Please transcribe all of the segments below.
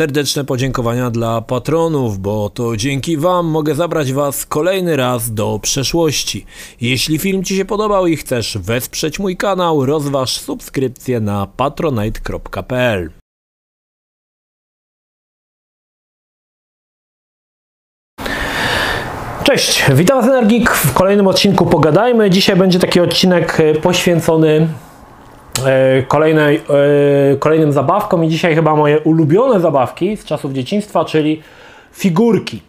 Serdeczne podziękowania dla patronów, bo to dzięki Wam mogę zabrać Was kolejny raz do przeszłości. Jeśli film Ci się podobał i chcesz wesprzeć mój kanał, rozważ subskrypcję na patronite.pl. Cześć, witam Was Energik w kolejnym odcinku Pogadajmy. Dzisiaj będzie taki odcinek e, poświęcony kolejnej, e, kolejnym zabawkom i dzisiaj chyba moje ulubione zabawki z czasów dzieciństwa, czyli figurki.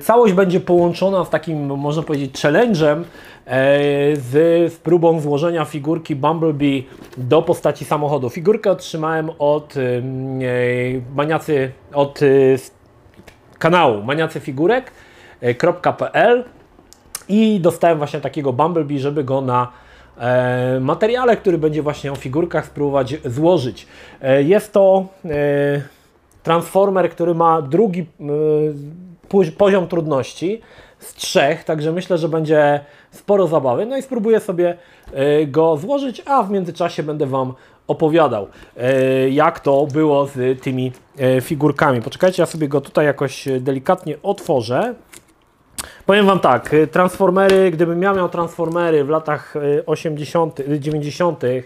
Całość będzie połączona z takim, można powiedzieć, challenge'em z, z próbą złożenia figurki Bumblebee do postaci samochodu. Figurkę otrzymałem od maniacy, od kanału Maniacy Figurek .pl i dostałem właśnie takiego Bumblebee, żeby go na e, materiale, który będzie właśnie o figurkach spróbować złożyć. E, jest to e, transformer, który ma drugi poziom trudności z trzech, także myślę, że będzie sporo zabawy. No i spróbuję sobie go złożyć, a w międzyczasie będę Wam opowiadał, jak to było z tymi figurkami. Poczekajcie, ja sobie go tutaj jakoś delikatnie otworzę. Powiem Wam tak, y, Transformery, gdybym miał miał Transformery w latach 80., y, 90., y,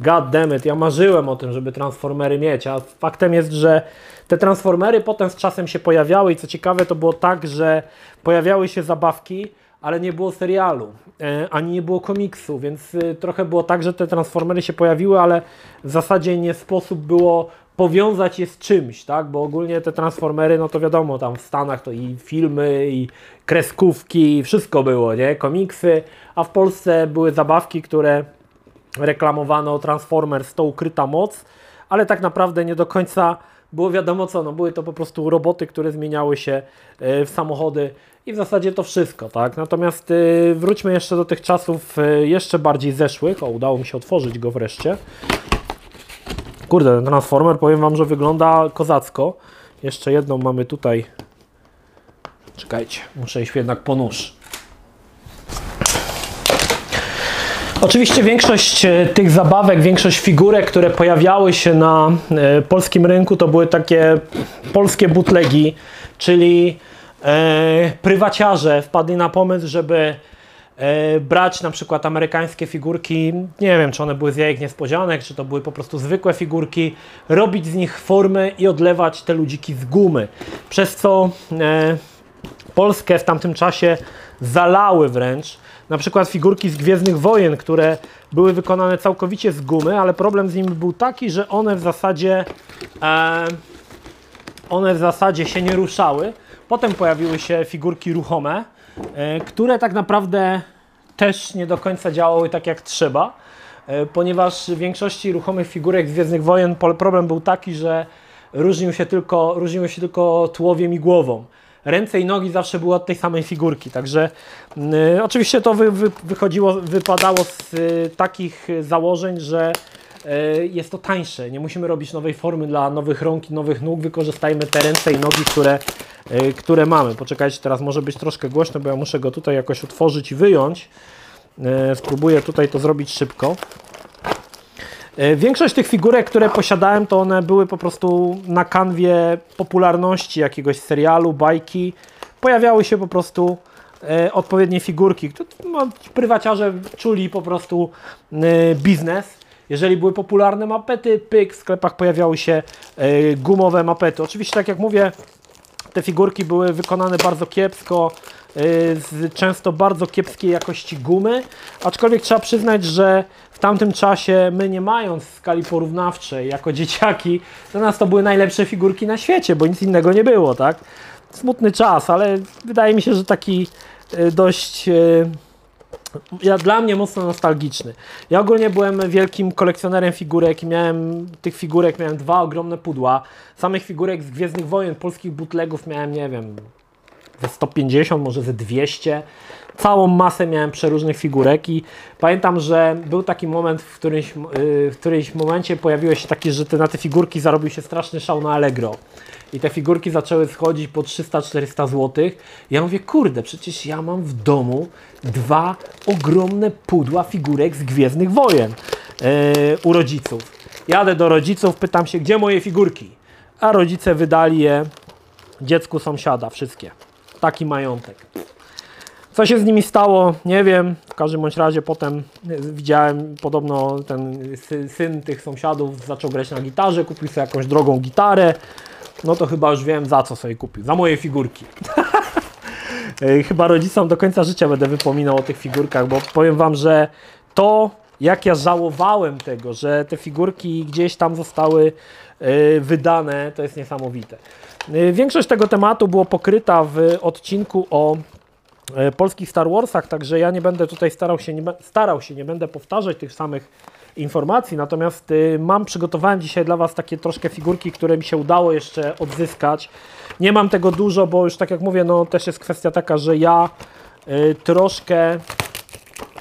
god damn it, ja marzyłem o tym, żeby Transformery mieć, a faktem jest, że te Transformery potem z czasem się pojawiały i co ciekawe to było tak, że pojawiały się zabawki, ale nie było serialu, e, ani nie było komiksu, więc trochę było tak, że te Transformery się pojawiły, ale w zasadzie nie sposób było powiązać je z czymś, tak? Bo ogólnie te transformery, no to wiadomo, tam w Stanach to i filmy, i kreskówki, wszystko było, nie? Komiksy, a w Polsce były zabawki, które reklamowano Transformers to ukryta moc, ale tak naprawdę nie do końca było wiadomo co, no były to po prostu roboty, które zmieniały się e, w samochody i w zasadzie to wszystko, tak? Natomiast e, wróćmy jeszcze do tych czasów e, jeszcze bardziej zeszłych, o udało mi się otworzyć go wreszcie. Kurde, ten Transformer powiem Wam, że wygląda kozacko. Jeszcze jedną mamy tutaj. Czekajcie, muszę iść jednak po nóż. Oczywiście większość e, tych zabawek, większość figurek, które pojawiały się na e, polskim rynku, to były takie polskie butlegi, czyli e, prywaciarze wpadli na pomysł, żeby brać na przykład amerykańskie figurki, nie wiem czy one były z jajek niespodzianek, czy to były po prostu zwykłe figurki, robić z nich formy i odlewać te ludziki z gumy. Przez co e, Polskę w tamtym czasie zalały wręcz na przykład figurki z Gwiezdnych Wojen, które były wykonane całkowicie z gumy, ale problem z nimi był taki, że one w zasadzie e, one w zasadzie się nie ruszały. Potem pojawiły się figurki ruchome, E, które tak naprawdę też nie do końca działały tak jak trzeba, e, ponieważ w większości ruchomych figurek z Gwiezdnych Wojen problem był taki, że różnił się tylko, różniły się tylko tłowiem i głową. Ręce i nogi zawsze były od tej samej figurki, także y, oczywiście to wy, wy, wychodziło, wypadało z y, takich założeń, że jest to tańsze. Nie musimy robić nowej formy dla nowych rąk i nowych nóg, wykorzystajmy te ręce i nogi, które Y, które mamy. Poczekajcie, teraz może być troszkę głośno, bo ja muszę go tutaj jakoś otworzyć i wyjąć. Y, spróbuję tutaj to zrobić szybko. Większość tych figurek, które posiadałem, to one były po prostu na kanwie popularności jakiegoś serialu, bajki. Pojawiały się po prostu odpowiednie figurki. No, prywaciarze czuli po prostu biznes. Jeżeli były popularne mapety, pyk, w sklepach pojawiały się gumowe mapety. Oczywiście, tak jak mówię, te figurki były wykonane bardzo kiepsko, y, z często bardzo kiepskiej jakości gumy, aczkolwiek trzeba przyznać, że w tamtym czasie my nie mając skali porównawczej jako dzieciaki, dla nas to były najlepsze figurki na świecie, bo nic innego nie było, tak? Smutny czas, ale wydaje mi się, że taki y, dość ja, dla mnie mocno nostalgiczny. Ja ogólnie byłem wielkim kolekcjonerem figurek i miałem tych figurek, miałem dwa ogromne pudła. Samych figurek z Gwiezdnych Wojen, polskich bootlegów miałem, nie wiem, ze 150, może ze 200. Całą masę miałem przeróżnych figurek i pamiętam, że był taki moment, w którymś, w którymś momencie pojawiło się takie, że te, na te figurki zarobił się straszny szał na Allegro i te figurki zaczęły schodzić po 300-400 zł. Ja mówię, kurde, przecież ja mam w domu dwa ogromne pudła figurek z Gwiezdnych Wojen yy, u rodziców. Jadę do rodziców, pytam się, gdzie moje figurki? a rodzice wydali je dziecku sąsiada, wszystkie. Taki majątek. Co się z nimi stało, nie wiem. W każdym bądź razie potem widziałem, podobno ten syn tych sąsiadów zaczął grać na gitarze, kupił sobie jakąś drogą gitarę. No to chyba już wiem za co sobie kupił. Za moje figurki. chyba rodzicom do końca życia będę wypominał o tych figurkach, bo powiem Wam, że to jak ja żałowałem tego, że te figurki gdzieś tam zostały y, wydane, to jest niesamowite. Y, większość tego tematu było pokryta w odcinku o y, polskich Star Warsach, także ja nie będę tutaj starał się, nie, starał się, nie będę powtarzać tych samych informacji, natomiast mam, przygotowałem dzisiaj dla Was takie troszkę figurki, które mi się udało jeszcze odzyskać. Nie mam tego dużo, bo już tak jak mówię, no też jest kwestia taka, że ja troszkę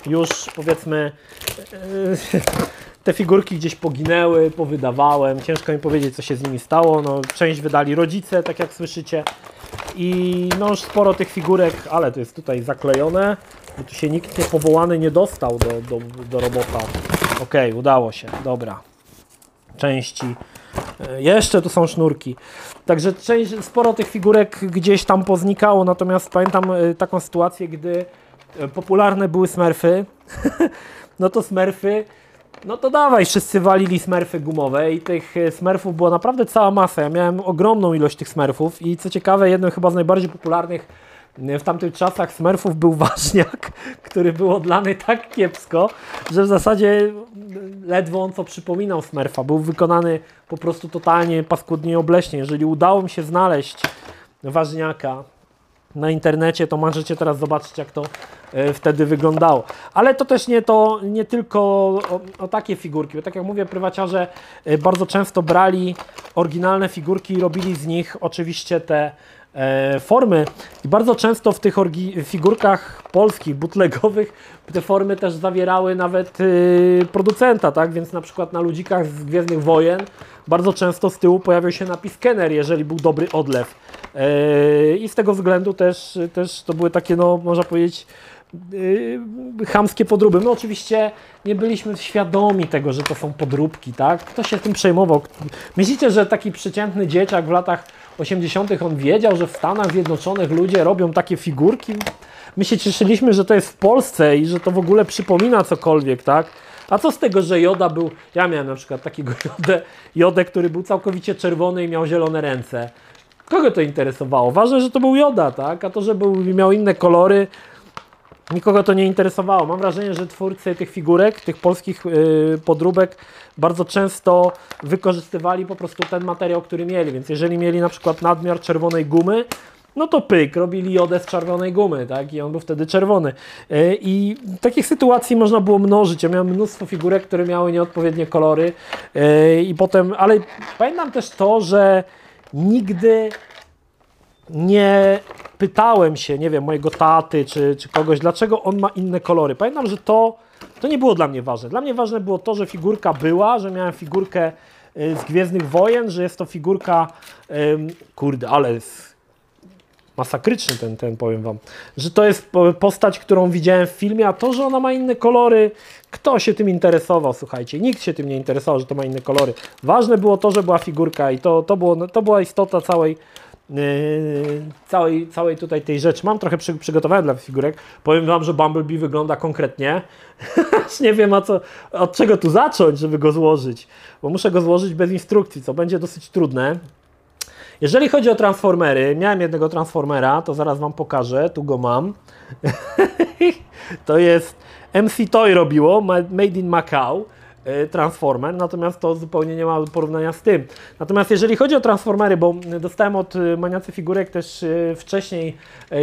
już powiedzmy e, te figurki gdzieś poginęły, powydawałem, ciężko mi powiedzieć co się z nimi stało, no część wydali rodzice, tak jak słyszycie i no już sporo tych figurek, ale to jest tutaj zaklejone, bo tu się nikt nie powołany nie dostał do, do, do robota. Ok, udało się, dobra. Części. E, jeszcze tu są sznurki. Także część, sporo tych figurek gdzieś tam poznikało, natomiast pamiętam e, taką sytuację, gdy popularne były smurfy, no to smurfy, no to dawaj, wszyscy walili smurfy gumowe i tych e, smurfów była naprawdę cała masa. Ja miałem ogromną ilość tych smurfów i co ciekawe, jednym chyba z najbardziej popularnych e, w tamtych czasach smurfów był ważniak, który był odlany tak kiepsko, że w zasadzie ledwo on co przypominał smurfa. Był wykonany po prostu totalnie paskudnie i obleśnie. Jeżeli udało mi się znaleźć ważniaka na internecie, to możecie teraz zobaczyć, jak to e, wtedy wyglądało. Ale to też nie, to, nie tylko o, o takie figurki, bo tak jak mówię, prywaciarze e, bardzo często brali oryginalne figurki i robili z nich oczywiście te formy i bardzo często w tych figurkach polskich, bootlegowych te formy też zawierały nawet y, producenta, tak? Więc na przykład na ludzikach z Gwiezdnych Wojen bardzo często z tyłu pojawiał się napis Kenner, jeżeli był dobry odlew. E, I z tego względu też, też to były takie, no można powiedzieć, yy, chamskie podróby. My oczywiście nie byliśmy świadomi tego, że to są podróbki, tak? Kto się tym przejmował? Myślicie, że taki przeciętny dzieciak w latach 80. on wiedział, że w Stanach Zjednoczonych ludzie robią takie figurki? My się cieszyliśmy, że to jest w Polsce i że to w ogóle przypomina cokolwiek, tak? A co z tego, że Joda był, ja miałem na przykład takiego Jodę, Jodę, który był całkowicie czerwony i miał zielone ręce. Kogo to interesowało? Ważne, że to był Joda, tak? A to, że był, miał inne kolory, nikogo to nie interesowało. Mam wrażenie, że twórcy tych figurek, tych polskich yy, podróbek bardzo często wykorzystywali po prostu ten materiał, który mieli. Więc jeżeli mieli na przykład nadmiar czerwonej gumy, no to pyk, robili jodę z czerwonej gumy, tak? I on był wtedy czerwony. E, I takich sytuacji można było mnożyć. Ja miałem mnóstwo figurek, które miały nieodpowiednie kolory e, i potem, ale pamiętam też to, że nigdy nie pytałem się, nie wiem, mojego taty czy, czy kogoś, dlaczego on ma inne kolory. Pamiętam, że to, to nie było dla mnie ważne. Dla mnie ważne było to, że figurka była, że miałem figurkę e, z Gwiezdnych Wojen, że jest to figurka, kurde, ale masakryczny ten, ten, powiem Wam, że to jest postać, którą widziałem w filmie, a to, że ona ma inne kolory, kto się tym interesował, słuchajcie, nikt się tym nie interesował, że to ma inne kolory. Ważne było to, że była figurka i to, to, było, to była istota całej, całej, całej tutaj tej rzeczy. Mam trochę przy, przygotowałem dla figurek. Powiem Wam, że Bumblebee wygląda konkretnie. nie wiem, co, od czego tu zacząć, żeby go złożyć, bo muszę go złożyć bez instrukcji, co będzie dosyć trudne. Jeżeli chodzi o transformery, miałem jednego transformera, to zaraz Wam pokażę, tu go mam. to jest MC Toy robiło, Made in Macau. E, Transformer, natomiast to zupełnie nie ma porównania z tym. Natomiast jeżeli chodzi o Transformery, bo dostałem od e, Maniacy Figurek też e, wcześniej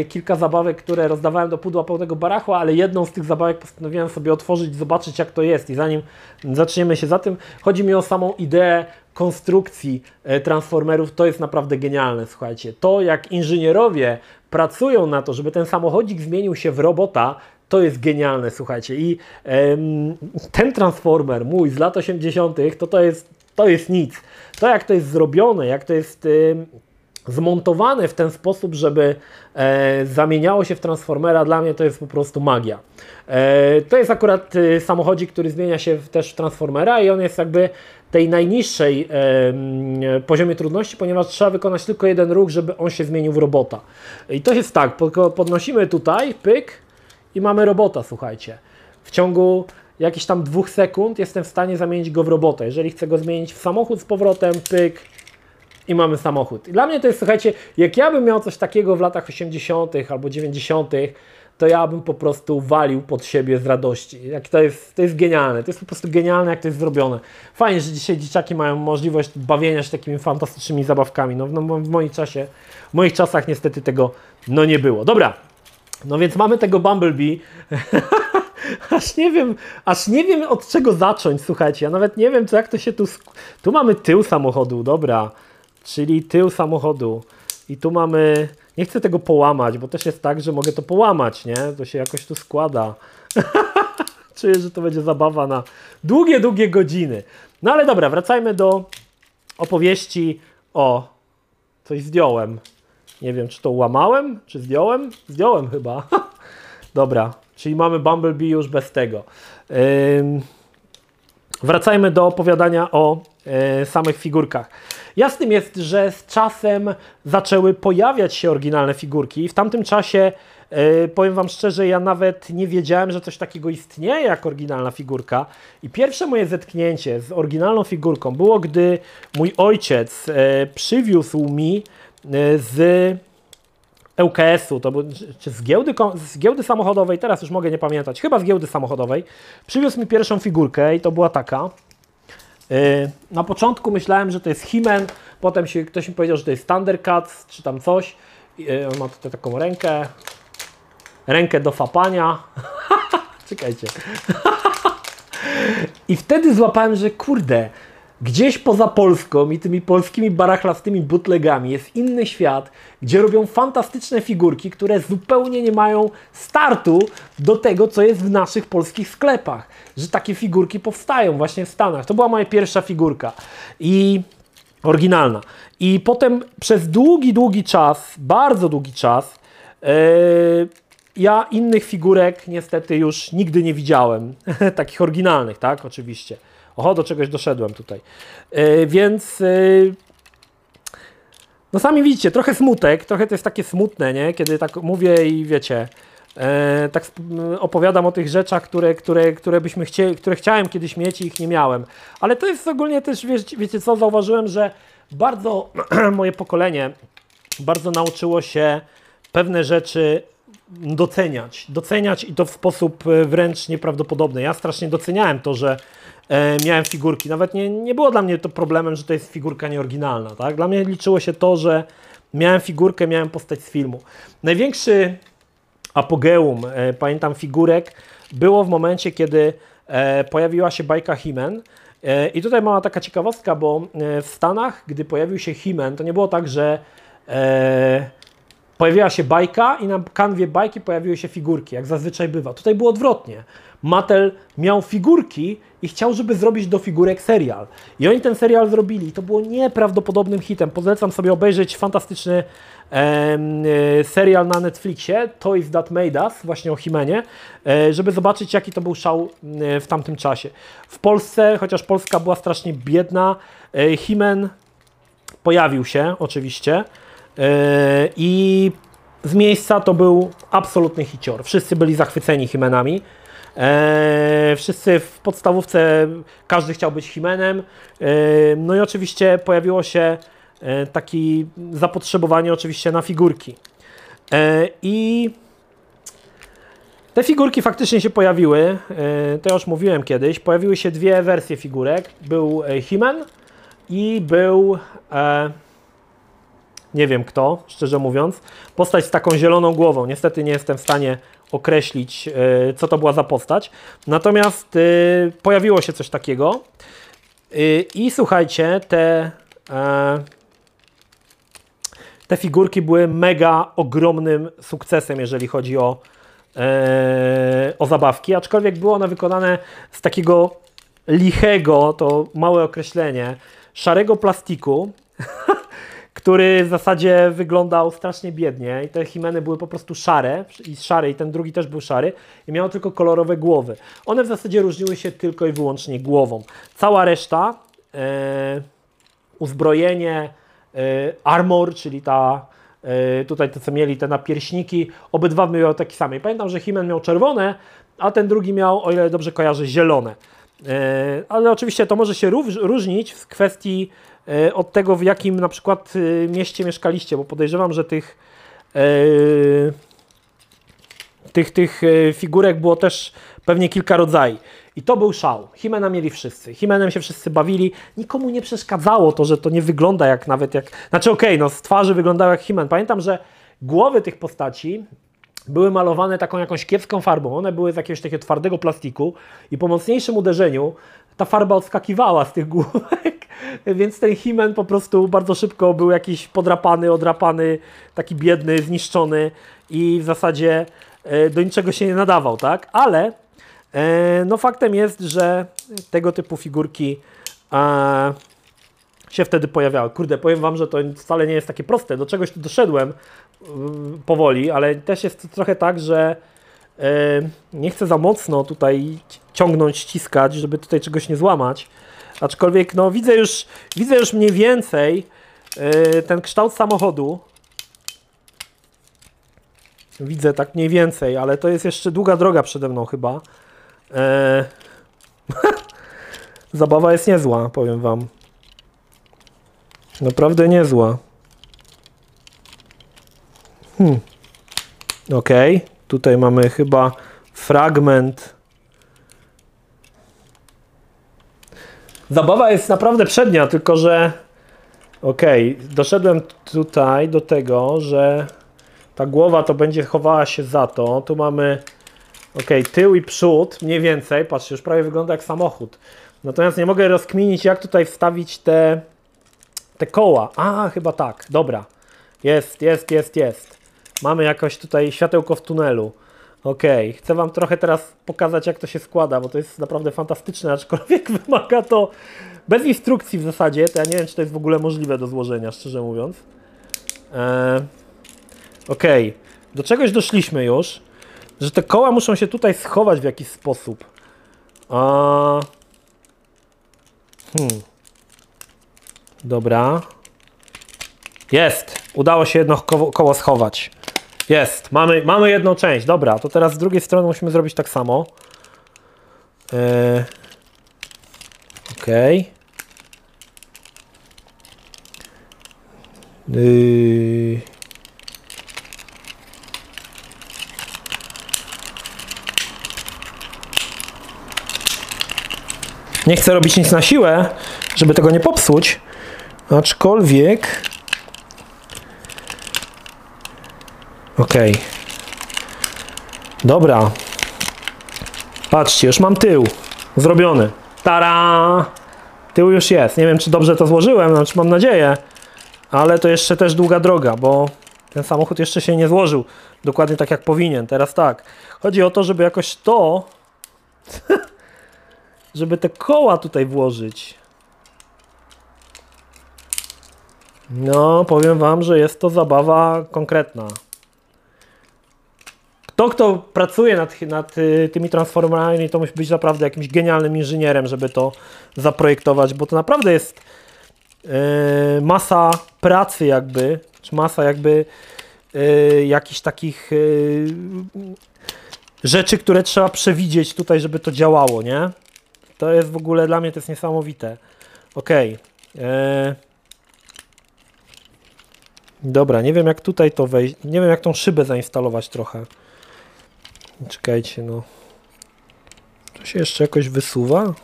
kilka zabawek, które rozdawałem do pudła pełnego barachła, ale jedną z tych zabawek postanowiłem sobie otworzyć, zobaczyć jak to jest i zanim zaczniemy się za tym, chodzi mi o samą ideę konstrukcji Transformerów, to jest naprawdę genialne, słuchajcie. To jak inżynierowie pracują na to, żeby ten samochodzik zmienił się w robota, to jest genialne, słuchajcie. I em, ten Transformer mój z lat 80., to, to, jest, to jest nic. To jak to jest zrobione, jak to jest zmontowane w ten sposób, żeby e, zamieniało się w Transformera, dla mnie to jest po prostu magia. E, to jest akurat e, samochodzik, który zmienia się w, też w Transformera i on jest jakby tej najniższej e, poziomie trudności, ponieważ trzeba wykonać tylko jeden ruch, żeby on się zmienił w robota. I to jest tak, podnosimy tutaj, pyk i mamy robota, słuchajcie. W ciągu jakichś tam dwóch sekund jestem w stanie zamienić go w robotę. Jeżeli chcę go zmienić w samochód z powrotem, pyk, i mamy samochód. I dla mnie to jest, słuchajcie, jak ja bym miał coś takiego w latach 80. albo 90., to ja bym po prostu walił pod siebie z radości. Jak to, jest, to jest genialne, to jest po prostu genialne, jak to jest zrobione. Fajnie, że dzisiaj dzieciaki mają możliwość bawienia się takimi fantastycznymi zabawkami. No, no w moim czasie, w moich czasach niestety tego no nie było. Dobra, no więc mamy tego Bumblebee. aż nie wiem, aż nie wiem od czego zacząć, słuchajcie. Ja nawet nie wiem, co jak to się tu. Tu mamy tył samochodu, dobra czyli tył samochodu. I tu mamy, nie chcę tego połamać, bo też jest tak, że mogę to połamać, nie? To się jakoś tu składa. Czuję, że to będzie zabawa na długie, długie godziny. No ale dobra, wracajmy do opowieści o... Coś zdjąłem. Nie wiem, czy to łamałem, czy zdjąłem? Zdjąłem chyba. dobra, czyli mamy Bumblebee już bez tego. Wracajmy do opowiadania o e, samych figurkach. Jasnym jest, że z czasem zaczęły pojawiać się oryginalne figurki. W tamtym czasie, e, powiem Wam szczerze, ja nawet nie wiedziałem, że coś takiego istnieje jak oryginalna figurka. I pierwsze moje zetknięcie z oryginalną figurką było, gdy mój ojciec e, przywiózł mi z ŁKS-u, to był, czy z giełdy, z giełdy samochodowej, teraz już mogę nie pamiętać, chyba z giełdy samochodowej, przywiózł mi pierwszą figurkę i to była taka. Y, na początku myślałem, że to jest Himen, potem się, ktoś mi powiedział, że to jest Thundercats, czy tam coś. Y, on ma tutaj taką rękę, rękę do fapania. Czekajcie. I wtedy złapałem, że kurde, Gdzieś poza Polską i tymi polskimi barachlastymi bootlegami jest inny świat, gdzie robią fantastyczne figurki, które zupełnie nie mają startu do tego, co jest w naszych polskich sklepach. Że takie figurki powstają właśnie w Stanach. To była moja pierwsza figurka i oryginalna. I potem przez długi, długi czas, bardzo długi czas, yy, ja innych figurek niestety już nigdy nie widziałem. Takich oryginalnych, tak? Oczywiście. Oho, do czegoś doszedłem tutaj. Yy, więc yy, no sami widzicie, trochę smutek, trochę to jest takie smutne, nie? Kiedy tak mówię i wiecie, e, tak opowiadam o tych rzeczach, które, które, które byśmy chcieli, które chciałem kiedyś mieć i ich nie miałem. Ale to jest ogólnie też, wiecie, wiecie co, zauważyłem, że bardzo moje pokolenie bardzo nauczyło się pewne rzeczy doceniać. Doceniać i to w sposób wręcz nieprawdopodobny. Ja strasznie doceniałem to, że e, miałem figurki. Nawet nie, nie było dla mnie to problemem, że to jest figurka nieoryginalna. Tak? Dla mnie liczyło się to, że miałem figurkę, miałem postać z filmu. Największy apogeum, e, pamiętam, figurek było w momencie, kiedy e, pojawiła się bajka He-Man. E, I tutaj mała taka ciekawostka, bo e, w Stanach, gdy pojawił się He-Man, to nie było tak, że e, pojawiła się bajka i na kanwie bajki pojawiły się figurki, jak zazwyczaj bywa. Tutaj było odwrotnie. Mattel miał figurki i chciał, żeby zrobić do figurek serial. I oni ten serial zrobili. To było nieprawdopodobnym hitem. Polecam sobie obejrzeć fantastyczny e, serial na Netflixie, Toys That Made Us, właśnie o Himenie, e, żeby zobaczyć, jaki to był szał e, w tamtym czasie. W Polsce, chociaż Polska była strasznie biedna, e, Himen pojawił się oczywiście e, i z miejsca to był absolutny hicior. Wszyscy byli zachwyceni Himenami. Eee, wszyscy w podstawówce, każdy chciał być Himenem. Eee, no i oczywiście pojawiło się e, takie zapotrzebowanie oczywiście na figurki. I te figurki faktycznie się pojawiły, e, to już mówiłem kiedyś, pojawiły się dwie wersje figurek. Był e, Himen i był nie wiem kto, szczerze mówiąc, postać z taką zieloną głową. Niestety nie jestem w stanie określić, e, co to była za postać. Natomiast e, pojawiło się coś takiego. E, I słuchajcie, te, te figurki były mega ogromnym sukcesem, jeżeli chodzi o, o zabawki, aczkolwiek było one wykonane z takiego lichego, to małe określenie, szarego plastiku, który w zasadzie wyglądał strasznie biednie i te Himeny były po prostu szare i szare i ten drugi też był szary i miał tylko kolorowe głowy. One w zasadzie różniły się tylko i wyłącznie głową. Cała reszta, e, uzbrojenie, e, armor, czyli ta e, tutaj to co mieli te napierśniki, obydwa miały takie same. I pamiętam, że Himen miał czerwone, a ten drugi miał, o ile dobrze kojarzę, zielone. Ale oczywiście to może się różnić w kwestii od tego, w jakim na przykład e, mieście mieszkaliście, bo podejrzewam, że tych tych, tych figurek było też pewnie kilka rodzajów. I to był szał. Himena mieli wszyscy. Himenem się wszyscy bawili. Nikomu nie przeszkadzało to, że to nie wygląda jak nawet jak... Znaczy okej, okay, no z twarzy wyglądały jak Himen. Pamiętam, że głowy tych postaci były malowane taką jakąś kiepską farbą. One były z jakiegoś takiego twardego plastiku i po mocniejszym uderzeniu ta farba odskakiwała z tych główek, więc ten Himen po prostu bardzo szybko był jakiś podrapany, odrapany, taki biedny, zniszczony i w zasadzie e, do niczego się nie nadawał, tak? Ale e, no faktem jest, że tego typu figurki e, się wtedy pojawiały. Kurde, powiem Wam, że to wcale nie jest takie proste. Do czegoś tu doszedłem yy, powoli, ale też jest trochę tak, że nie chcę za mocno tutaj ciągnąć, ściskać, żeby tutaj czegoś nie złamać. Aczkolwiek no, widzę, już, widzę już mniej więcej yy, ten kształt samochodu. Widzę tak mniej więcej, ale to jest jeszcze długa droga przede mną chyba. Zabawa jest niezła, powiem Wam. Naprawdę niezła. Hmm. Ok, tutaj mamy chyba fragment. Zabawa jest naprawdę przednia, tylko że ok, doszedłem tutaj do tego, że ta głowa to będzie chowała się za to. Tu mamy ok, tył i przód, mniej więcej. Patrzcie, już prawie wygląda jak samochód. Natomiast nie mogę rozkminić, jak tutaj wstawić te te koła. A, chyba tak. Dobra. Jest, jest, jest, jest. Mamy jakoś tutaj światełko w tunelu. Ok, chcę Wam trochę teraz pokazać, jak to się składa, bo to jest naprawdę fantastyczne, aczkolwiek wymaga to bez instrukcji w zasadzie. To ja nie wiem, czy to jest w ogóle możliwe do złożenia, szczerze mówiąc. Eee, ok, do czegoś doszliśmy już, że te koła muszą się tutaj schować w jakiś sposób. A... Hmm. Dobra. Jest! Udało się jedno koło, koło schować. Jest! Mamy, mamy jedną część. Dobra, to teraz z drugiej strony musimy zrobić tak samo. Yy. Okej. Okay. Yy. Nie chcę robić nic na siłę, żeby tego nie popsuć, Aczkolwiek... Okej. Okay. Dobra. Patrzcie, już mam tył. Zrobiony. Tara! Tył już jest. Nie wiem, czy dobrze to złożyłem, znaczy mam nadzieję. Ale to jeszcze też długa droga, bo ten samochód jeszcze się nie złożył dokładnie tak, jak powinien. Teraz tak. Chodzi o to, żeby jakoś to... żeby te koła tutaj włożyć. No, powiem Wam, że jest to zabawa konkretna. Kto, kto pracuje nad, nad y, tymi transformerami, to musi być naprawdę jakimś genialnym inżynierem, żeby to zaprojektować, bo to naprawdę jest yy, masa pracy jakby, czy masa jakby yy, jakichś takich yy, rzeczy, które trzeba przewidzieć tutaj, żeby to działało, nie? To jest w ogóle dla mnie to jest niesamowite. Okej. Okay. Dobra, nie wiem jak tutaj to wejść, nie wiem jak tą szybę zainstalować trochę. Czekajcie, no. To się jeszcze jakoś wysuwa?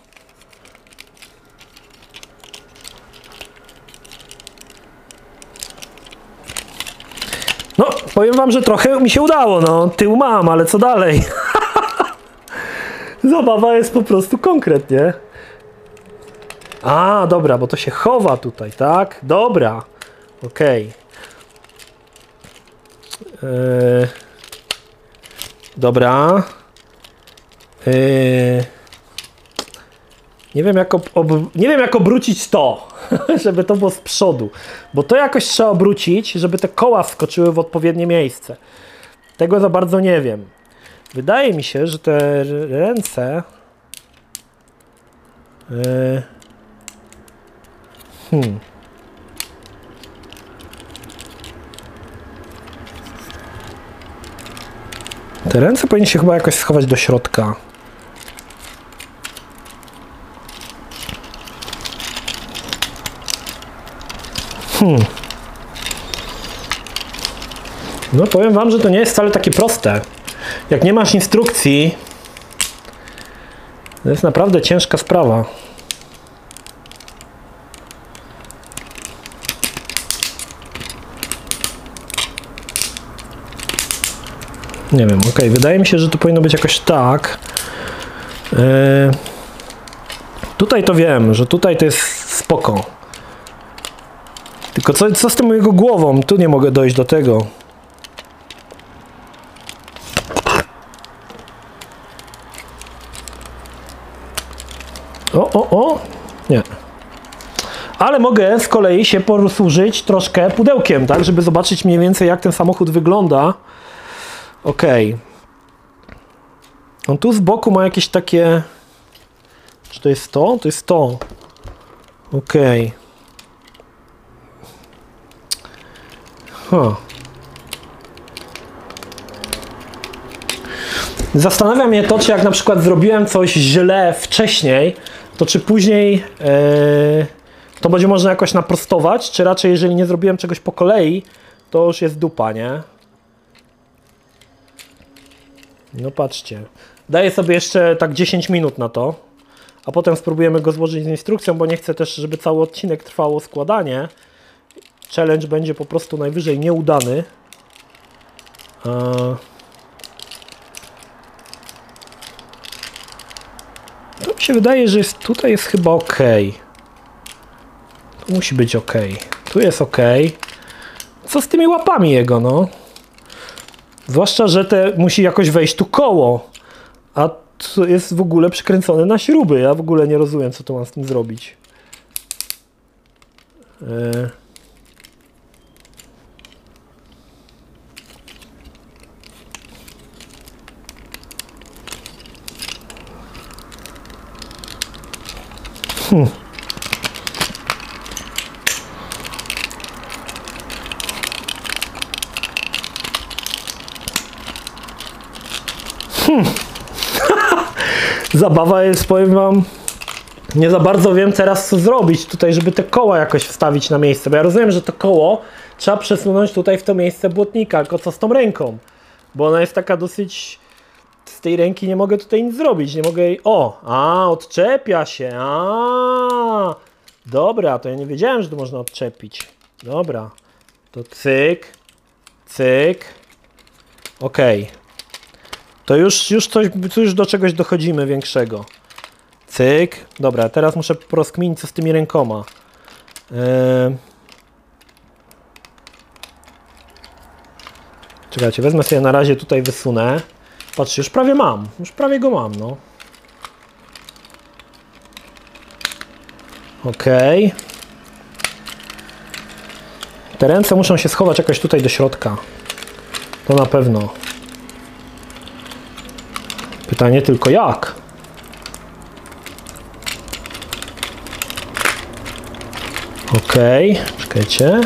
No, powiem wam, że trochę mi się udało, no. Tył mam, ale co dalej? Zabawa jest po prostu konkretnie. A, dobra, bo to się chowa tutaj, tak? Dobra. Okej. Okay. Yy, dobra. Yy, nie wiem jak, ob, nie wiem jak obrócić to. żeby to było z przodu. Bo to jakoś trzeba obrócić, żeby te koła wskoczyły w odpowiednie miejsce. Tego za bardzo nie wiem. Wydaje mi się, że te ręce... Yy... Hmm. Te ręce powinny się chyba jakoś schować do środka. Hmm. No powiem wam, że to nie jest wcale takie proste. Jak nie masz instrukcji, to jest naprawdę ciężka sprawa. Nie wiem, ok, wydaje mi się, że to powinno być jakoś tak. Yy, tutaj to wiem, że tutaj to jest spoko. Tylko co, co z tym jego głową? Tu nie mogę dojść do tego. O, o, o! Nie. Ale mogę z kolei się posłużyć troszkę pudełkiem, tak? Żeby zobaczyć mniej więcej jak ten samochód wygląda. Ok. On tu z boku ma jakieś takie... Czy to jest to? To jest to. Ok. Huh. Zastanawia mnie to, czy jak na przykład zrobiłem coś źle wcześniej, to czy później yy, to będzie można jakoś naprostować, czy raczej jeżeli nie zrobiłem czegoś po kolei, to już jest dupa, nie? No patrzcie. Daję sobie jeszcze tak 10 minut na to, a potem spróbujemy go złożyć z instrukcją, bo nie chcę też, żeby cały odcinek trwało składanie. Challenge będzie po prostu najwyżej nieudany. To mi się wydaje, że jest, tutaj jest chyba ok. Tu musi być ok. Tu jest ok. Co z tymi łapami jego, no? Zwłaszcza, że te musi jakoś wejść tu koło. A to jest w ogóle przykręcone na śruby. Ja w ogóle nie rozumiem, co to mam z tym zrobić. Hmm. Hmm. Zabawa jest, powiem wam, nie za bardzo wiem teraz co zrobić tutaj, żeby te koła jakoś wstawić na miejsce, bo ja rozumiem, że to koło trzeba przesunąć tutaj w to miejsce błotnika, tylko co z tą ręką, bo ona jest taka dosyć z tej ręki nie mogę tutaj nic zrobić, nie mogę jej... O, a, odczepia się, a, dobra, to ja nie wiedziałem, że to można odczepić. Dobra, to cyk, cyk, ok. To już, już coś, już do czegoś dochodzimy większego. Cyk, dobra, teraz muszę porozkminić co z tymi rękoma. Yy... Czekajcie, wezmę sobie na razie tutaj wysunę. Patrzcie, już prawie mam. Już prawie go mam, no. Ok. Te ręce muszą się schować jakoś tutaj do środka. To na pewno. Pytanie tylko jak? Ok, czekajcie.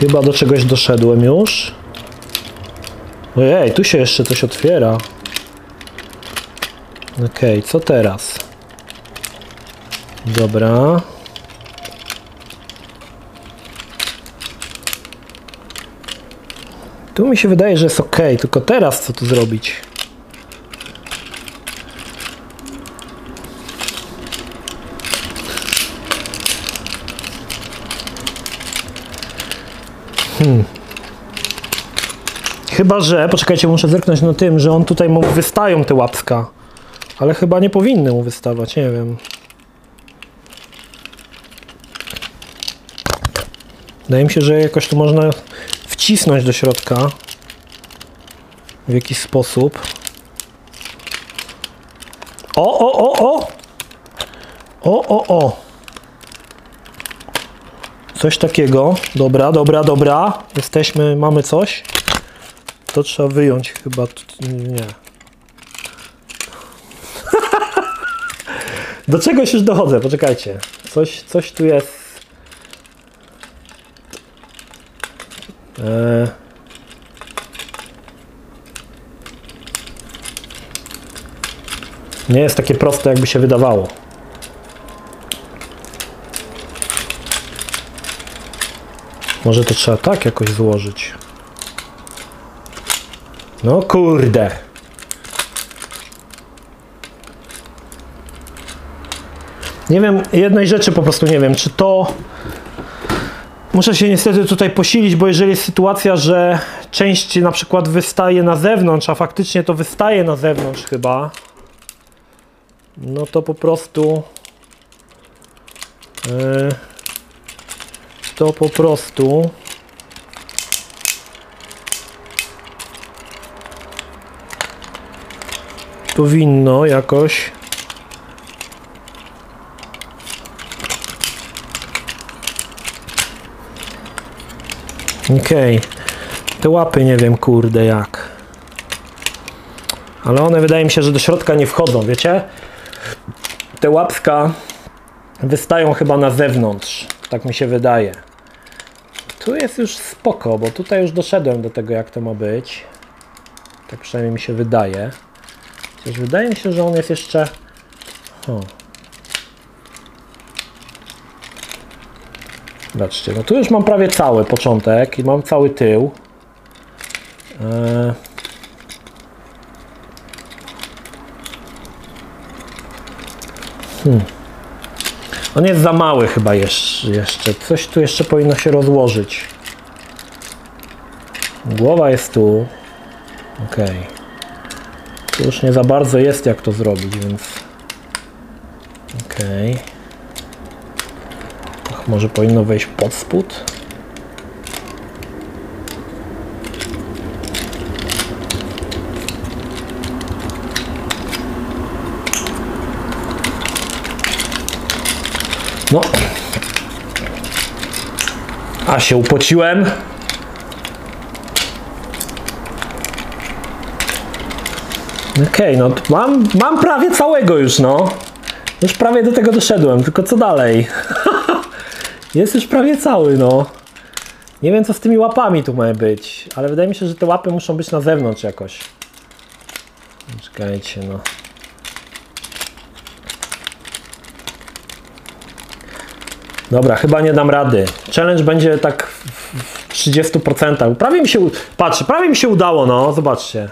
Chyba do czegoś doszedłem już. Ojej, tu się jeszcze coś otwiera. Ok, co teraz? Dobra. Tu mi się wydaje, że jest ok, tylko teraz co tu zrobić? Hmm. Chyba, że, poczekajcie, muszę zerknąć na tym, że on tutaj mu wystają te łapska. Ale chyba nie powinny mu wystawać, nie wiem. Wydaje mi się, że jakoś tu można wcisnąć do środka. W jakiś sposób. O, o, o, o! O, o, o! Coś takiego. Dobra, dobra, dobra. Jesteśmy, mamy coś. To trzeba wyjąć chyba. Nie. Do czegoś już dochodzę, poczekajcie. Coś, coś tu jest. Eee. Nie jest takie proste, jakby się wydawało. Może to trzeba tak jakoś złożyć. No kurde. Nie wiem, jednej rzeczy po prostu nie wiem, czy to. Muszę się niestety tutaj posilić, bo jeżeli jest sytuacja, że część na przykład wystaje na zewnątrz, a faktycznie to wystaje na zewnątrz chyba, no to po prostu. Yy, to po prostu. Powinno jakoś. Okej. Te łapy nie wiem, kurde, jak. Ale one wydaje mi się, że do środka nie wchodzą, wiecie? Te łapska wystają chyba na zewnątrz. Tak mi się wydaje. Tu jest już spoko, bo tutaj już doszedłem do tego, jak to ma być. Tak przynajmniej mi się wydaje. Chociaż wydaje mi się, że on jest jeszcze. O. Zobaczcie, no tu już mam prawie cały początek i mam cały tył. Eee. Hmm. On jest za mały chyba jeszcze. Coś tu jeszcze powinno się rozłożyć. Głowa jest tu. Ok. Tu już nie za bardzo jest jak to zrobić, więc... Ok. Może powinno wejść pod spód? No. A się upociłem. Okej, no to mam, mam prawie całego już, no. Już prawie do tego doszedłem, tylko co dalej? Jest już prawie cały, no. Nie wiem, co z tymi łapami tu ma być, ale wydaje mi się, że te łapy muszą być na zewnątrz jakoś. Czekajcie, no. Dobra, chyba nie dam rady. Challenge będzie tak w w 30%. Prawie mi się. Patrz, prawie mi się udało, no. Zobaczcie.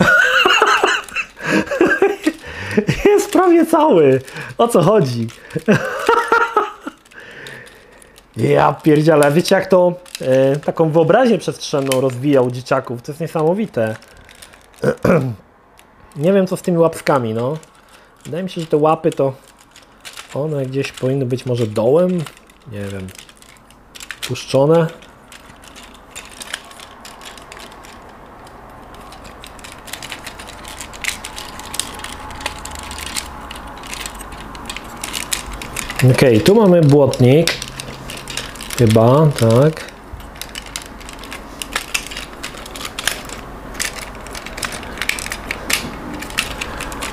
Jest prawie cały. O co chodzi? Ja pierdzielę, wiecie jak to e, taką wyobraźnię przestrzenną rozwijał dzieciaków, to jest niesamowite. Nie wiem co z tymi łapskami, no. Wydaje mi się, że te łapy to one gdzieś powinny być może dołem, nie wiem, puszczone. Okej, tu mamy błotnik. Chyba, tak.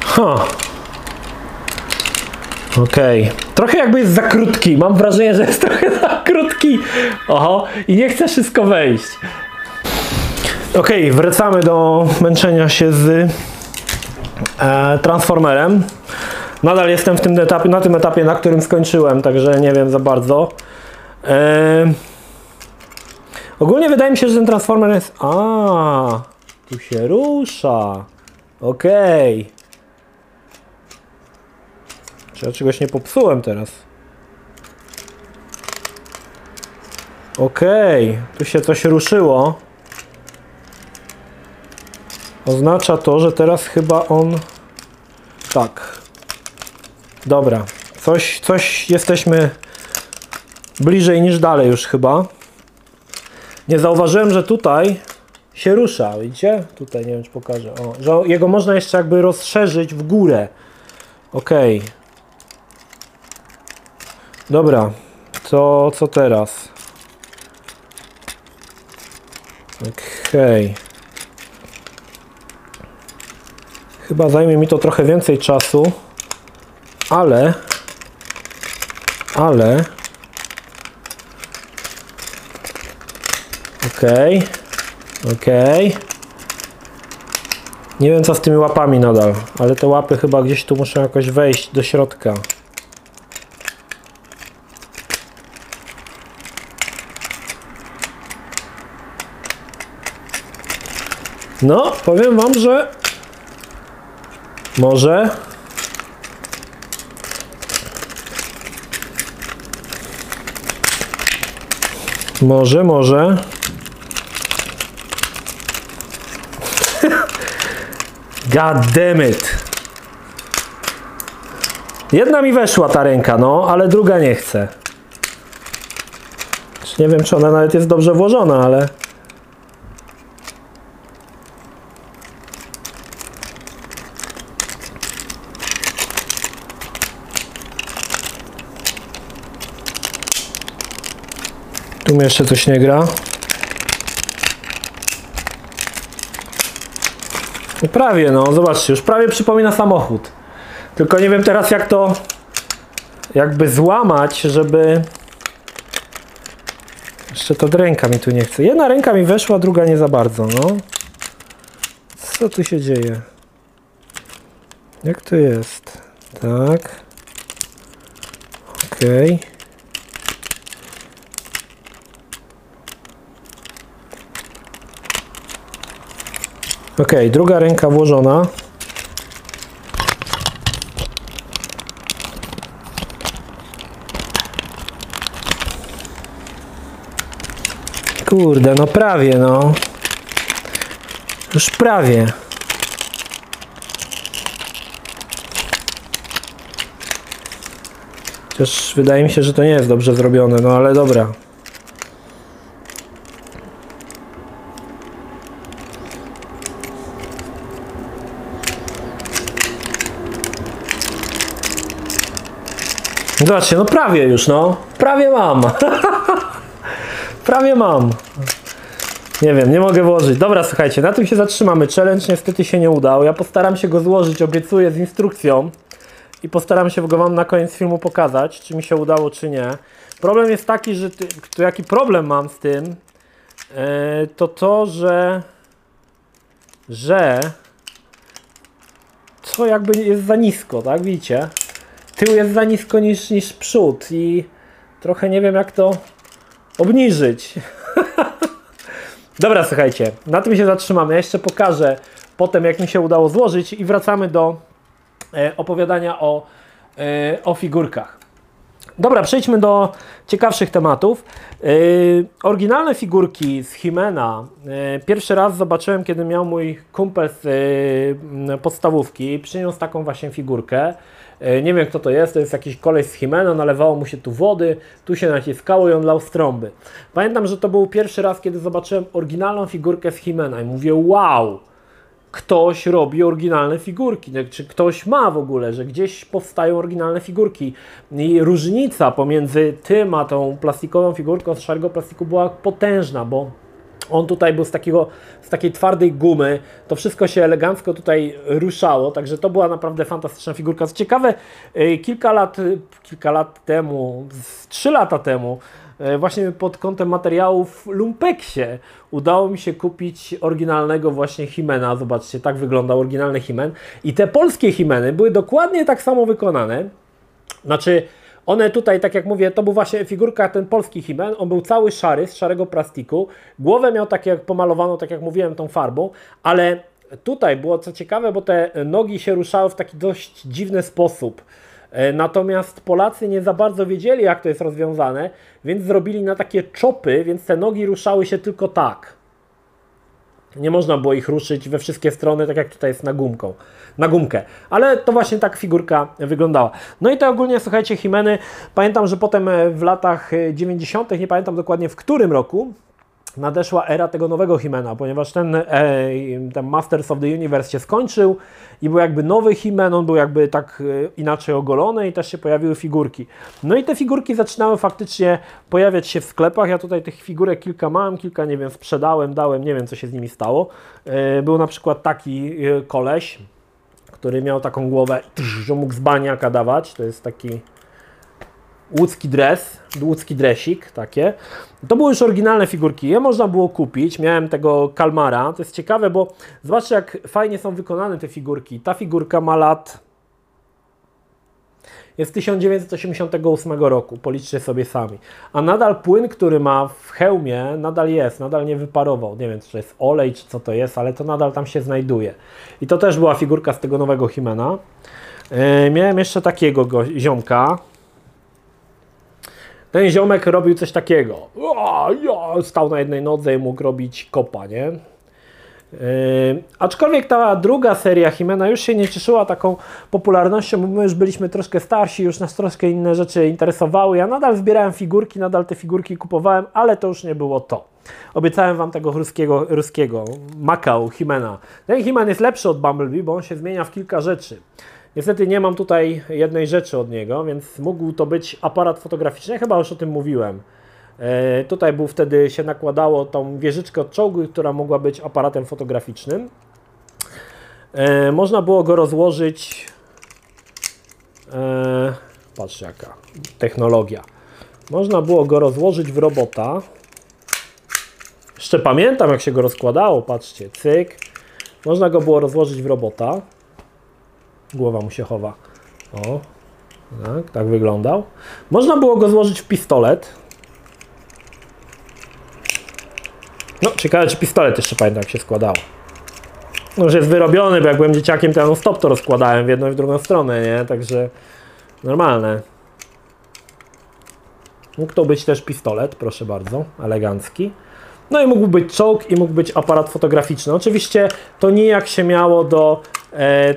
Ha. Okej. Trochę jakby jest za krótki. Mam wrażenie, że jest trochę za krótki. Oho, i nie chce wszystko wejść. Okej, wracamy do męczenia się z e, Transformerem. Nadal jestem w tym etapie, na tym etapie, na którym skończyłem, także nie wiem za bardzo. E, ogólnie wydaje mi się, że ten Transformer jest... A, tu się rusza. Okej. Czy ja czegoś nie popsułem teraz? Okej, tu się coś ruszyło. Oznacza to, że teraz chyba on... Tak. Dobra. Coś, coś jesteśmy bliżej niż dalej już chyba. Nie zauważyłem, że tutaj się rusza, widzicie? Tutaj, nie wiem czy pokażę. O, że jego można jeszcze jakby rozszerzyć w górę. Okej. Dobra, co, co teraz? Okej. Okay. Chyba zajmie mi to trochę więcej czasu, ale, ale, okej, okay. okej. Okay. Nie wiem co z tymi łapami nadal, ale te łapy chyba gdzieś tu muszą jakoś wejść do środka. No, powiem wam, że może może, może God damn it. Jedna mi weszła ta ręka, no, ale druga nie chce. Nie wiem, czy ona nawet jest dobrze włożona, ale... Tu mi jeszcze coś nie gra. No prawie, no, zobaczcie, już prawie przypomina samochód. Tylko nie wiem teraz jak to jakby złamać, żeby... Jeszcze to ręka mi tu nie chce. Jedna ręka mi weszła, druga nie za bardzo, no. Co tu się dzieje? Jak to jest? Tak. Okej. Okay. Ok, druga ręka włożona. Kurde, no prawie, no. Już prawie. Chociaż wydaje mi się, że to nie jest dobrze zrobione, no ale dobra. Zobaczcie, no prawie już, no. Prawie mam. prawie mam. Nie wiem, nie mogę włożyć. Dobra, słuchajcie, na tym się zatrzymamy. Challenge niestety się nie udał. Ja postaram się go złożyć, obiecuję, z instrukcją. I postaram się go Wam na koniec filmu pokazać, czy mi się udało, czy nie. Problem jest taki, że ty, to jaki problem mam z tym, yy, to to, że że to jakby jest za nisko, tak? Widzicie? Tył jest za nisko niż, niż przód i trochę nie wiem jak to obniżyć. Dobra, słuchajcie, na tym się zatrzymamy. Ja jeszcze pokażę potem, jak mi się udało złożyć i wracamy do e, opowiadania o, e, o figurkach. Dobra, przejdźmy do ciekawszych tematów. Yy, oryginalne figurki z Himena yy, pierwszy raz zobaczyłem, kiedy miał mój kumpel z yy, podstawówki. Przyniósł taką właśnie figurkę. E, nie wiem kto to jest, to jest jakiś koleś z Himeno, nalewało mu się tu wody, tu się naciskało i on lał strąby. Pamiętam, że to był pierwszy raz, kiedy zobaczyłem oryginalną figurkę z Himena i mówię wow, ktoś robi oryginalne figurki, czy ktoś ma w ogóle, że gdzieś powstają oryginalne figurki. I różnica pomiędzy tym a tą plastikową figurką z szarego plastiku była potężna, bo on tutaj był z, takiego, z takiej twardej gumy, to wszystko się elegancko tutaj ruszało, także to była naprawdę fantastyczna figurka. Co ciekawe, y, kilka lat, kilka lat temu, trzy lata temu, y, właśnie pod kątem materiałów w Lumpeksie udało mi się kupić oryginalnego właśnie Himena. Zobaczcie, tak wyglądał oryginalny Himen. I te polskie Himeny były dokładnie tak samo wykonane. Znaczy, one tutaj, tak jak mówię, to był właśnie figurka, ten polski Himen, on był cały szary, z szarego plastiku. Głowę miał tak jak pomalowano, tak jak mówiłem, tą farbą, ale tutaj było co ciekawe, bo te nogi się ruszały w taki dość dziwny sposób. E, natomiast Polacy nie za bardzo wiedzieli, jak to jest rozwiązane, więc zrobili na takie czopy, więc te nogi ruszały się tylko tak. Nie można było ich ruszyć we wszystkie strony, tak jak tutaj jest na gumką, na gumkę. Ale to właśnie tak figurka wyglądała. No i to ogólnie, słuchajcie, Himeny, pamiętam, że potem e, w latach 90., e, nie pamiętam dokładnie w którym roku, nadeszła era tego nowego Himena, ponieważ ten, e, ten Masters of the Universe się skończył i był jakby nowy Himen, on był jakby tak e, inaczej ogolony i też się pojawiły figurki. No i te figurki zaczynały faktycznie pojawiać się w sklepach. Ja tutaj tych figurek kilka mam, kilka nie wiem, sprzedałem, dałem, nie wiem co się z nimi stało. E, był na przykład taki koleś, który miał taką głowę, że mógł z baniaka dawać. To jest taki łódzki dres, łódzki dresik, takie. To były już oryginalne figurki, je można było kupić, miałem tego kalmara, to jest ciekawe, bo zobaczcie jak fajnie są wykonane te figurki. Ta figurka ma lat, jest 1988 roku, policzcie sobie sami. A nadal płyn, który ma w hełmie, nadal jest, nadal nie wyparował. Nie wiem, czy to jest olej, czy co to jest, ale to nadal tam się znajduje. I to też była figurka z tego nowego Himena. Yy, miałem jeszcze takiego go, ziomka, ten ziomek robił coś takiego. Stał na jednej nodze i mógł robić kopa, nie? Yy, aczkolwiek ta druga seria Himena już się nie cieszyła taką popularnością, bo my już byliśmy troszkę starsi, już nas troszkę inne rzeczy interesowały. Ja nadal zbierałem figurki, nadal te figurki kupowałem, ale to już nie było to. Obiecałem Wam tego ruskiego, ruskiego Makao Himena. Ten Himen jest lepszy od Bumblebee, bo on się zmienia w kilka rzeczy. Niestety nie mam tutaj jednej rzeczy od niego, więc mógł to być aparat fotograficzny, chyba już o tym mówiłem. E, tutaj był wtedy się nakładało tą wieżyczkę od czołgu, która mogła być aparatem fotograficznym. E, można było go rozłożyć. E, patrz jaka technologia. Można było go rozłożyć w robota. Jeszcze pamiętam jak się go rozkładało, patrzcie, cyk. Można go było rozłożyć w robota. Głowa mu się chowa. O, tak, tak wyglądał. Można było go złożyć w pistolet. No, ciekawe, czy pistolet jeszcze pamiętam, jak się składało. No, już jest wyrobiony, bo jak byłem dzieciakiem, to ja stop to rozkładałem w jedną i w drugą stronę, nie? Także normalne. Mógł to być też pistolet, proszę bardzo, elegancki. No i mógł być czołg i mógł być aparat fotograficzny. Oczywiście to nijak się miało do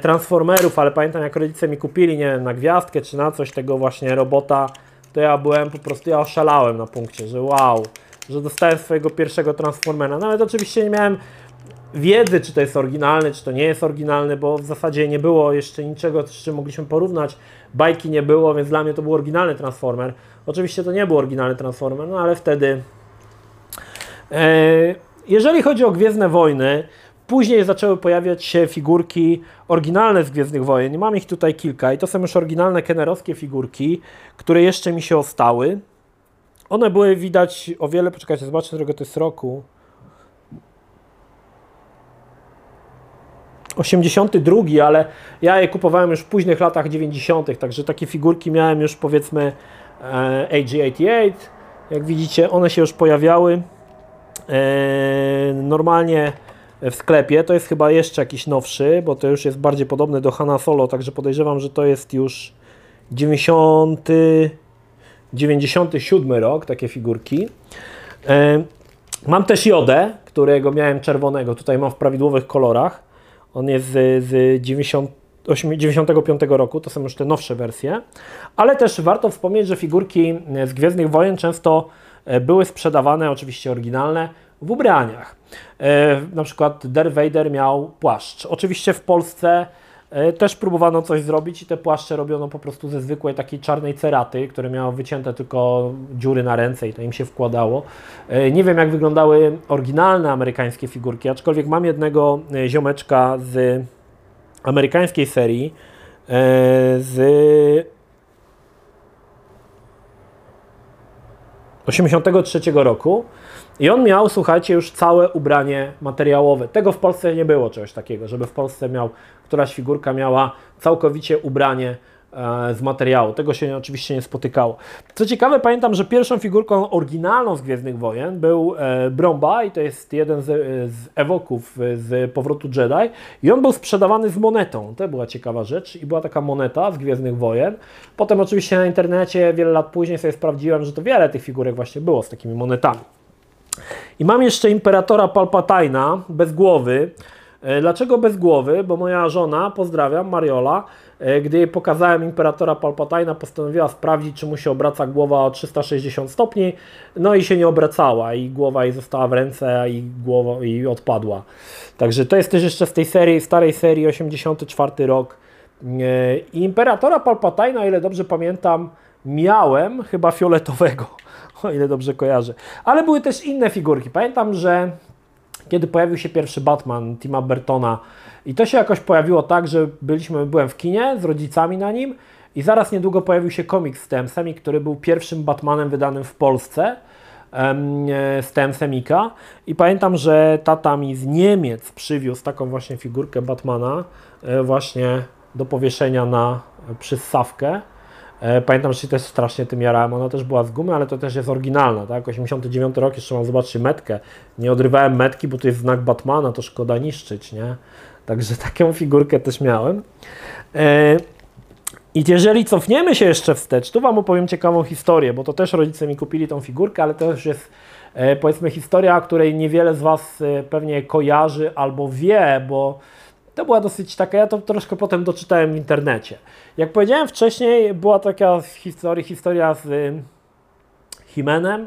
Transformerów, ale pamiętam jak rodzice mi kupili, nie wiem, na gwiazdkę czy na coś tego właśnie robota, to ja byłem po prostu, ja oszalałem na punkcie, że wow, że dostałem swojego pierwszego Transformera. Nawet oczywiście nie miałem wiedzy, czy to jest oryginalne, czy to nie jest oryginalne, bo w zasadzie nie było jeszcze niczego, z czym mogliśmy porównać. Bajki nie było, więc dla mnie to był oryginalny Transformer. Oczywiście to nie był oryginalny Transformer, no ale wtedy E, jeżeli chodzi o Gwiezdne Wojny, później zaczęły pojawiać się figurki oryginalne z Gwiezdnych Wojen. Mam ich tutaj kilka i to są już oryginalne kenerowskie figurki, które jeszcze mi się ostały. One były widać o wiele, poczekajcie, zobaczę, którego to jest roku. 82, ale ja je kupowałem już w późnych latach 90., także takie figurki miałem już powiedzmy e, AG88. Jak widzicie, one się już pojawiały. E, normalnie w sklepie. To jest chyba jeszcze jakiś nowszy, bo to już jest bardziej podobny do Hanna Solo, także podejrzewam, że to jest już 90, 97 rok, takie figurki. E, mam też Jodę, którego miałem czerwonego, tutaj mam w prawidłowych kolorach. On jest z, z 90, 95 roku, to są już te nowsze wersje, ale też warto wspomnieć, że figurki z Gwiezdnych Wojen często E, były sprzedawane, oczywiście oryginalne, w ubraniach. E, na przykład Darth Vader miał płaszcz. Oczywiście w Polsce e, też próbowano coś zrobić i te płaszcze robiono po prostu ze zwykłej takiej czarnej ceraty, które miało wycięte tylko dziury na ręce i to im się wkładało. Nie wiem jak wyglądały oryginalne amerykańskie figurki, aczkolwiek mam jednego ziomeczka z amerykańskiej serii z 83 roku i on miał, słuchajcie, już całe ubranie materiałowe. Tego w Polsce nie było czegoś takiego, żeby w Polsce miał, któraś figurka miała całkowicie ubranie E, z materiału. Tego się oczywiście nie spotykało. Co ciekawe, pamiętam, że pierwszą figurką oryginalną z Gwiezdnych Wojen był e, Bromba i to jest jeden z, z ewoków z Powrotu Jedi i on był sprzedawany z monetą. To była ciekawa rzecz i była taka moneta z Gwiezdnych Wojen. Potem oczywiście na internecie wiele lat później sobie sprawdziłem, że to wiele tych figurek właśnie było z takimi monetami. I mam jeszcze Imperatora Palpatina bez głowy. E, dlaczego bez głowy? Bo moja żona, pozdrawiam, Mariola, E, Gdy jej pokazałem imperatora Palpatina, postanowiła sprawdzić, czy mu się obraca głowa o 360 stopni, no i się nie obracała i głowa jej została w ręce i głowa i odpadła. Także to jest też jeszcze z tej serii, starej serii, 84 rok. E, I imperatora Palpatina, ile dobrze pamiętam, miałem chyba fioletowego, o ile dobrze kojarzę. Ale były też inne figurki. Pamiętam, że kiedy pojawił się pierwszy Batman Tima Burtona i to się jakoś pojawiło tak, że byliśmy, byłem w kinie z rodzicami na nim i zaraz niedługo pojawił się komiks z TM Semik, który był pierwszym Batmanem wydanym w Polsce e, z TM Semika i pamiętam, że tata mi z Niemiec przywiózł taką właśnie figurkę Batmana e, właśnie do powieszenia na przyssawkę. E, Pamiętam, że się też strasznie tym jarałem. Ona też była z gumy, ale to też jest oryginalna, tak? 89 rok, jeszcze mam zobaczyć metkę. Nie odrywałem metki, bo to jest znak Batmana, to szkoda niszczyć, nie? Także taką figurkę też miałem. E, I jeżeli cofniemy się jeszcze wstecz, tu Wam opowiem ciekawą historię, bo to też rodzice mi kupili tą figurkę, ale to już jest e, powiedzmy historia, której niewiele z Was pewnie kojarzy albo wie, bo to była dosyć taka, ja to troszkę potem doczytałem w internecie. Jak powiedziałem wcześniej, była taka historia, historia z Himenem,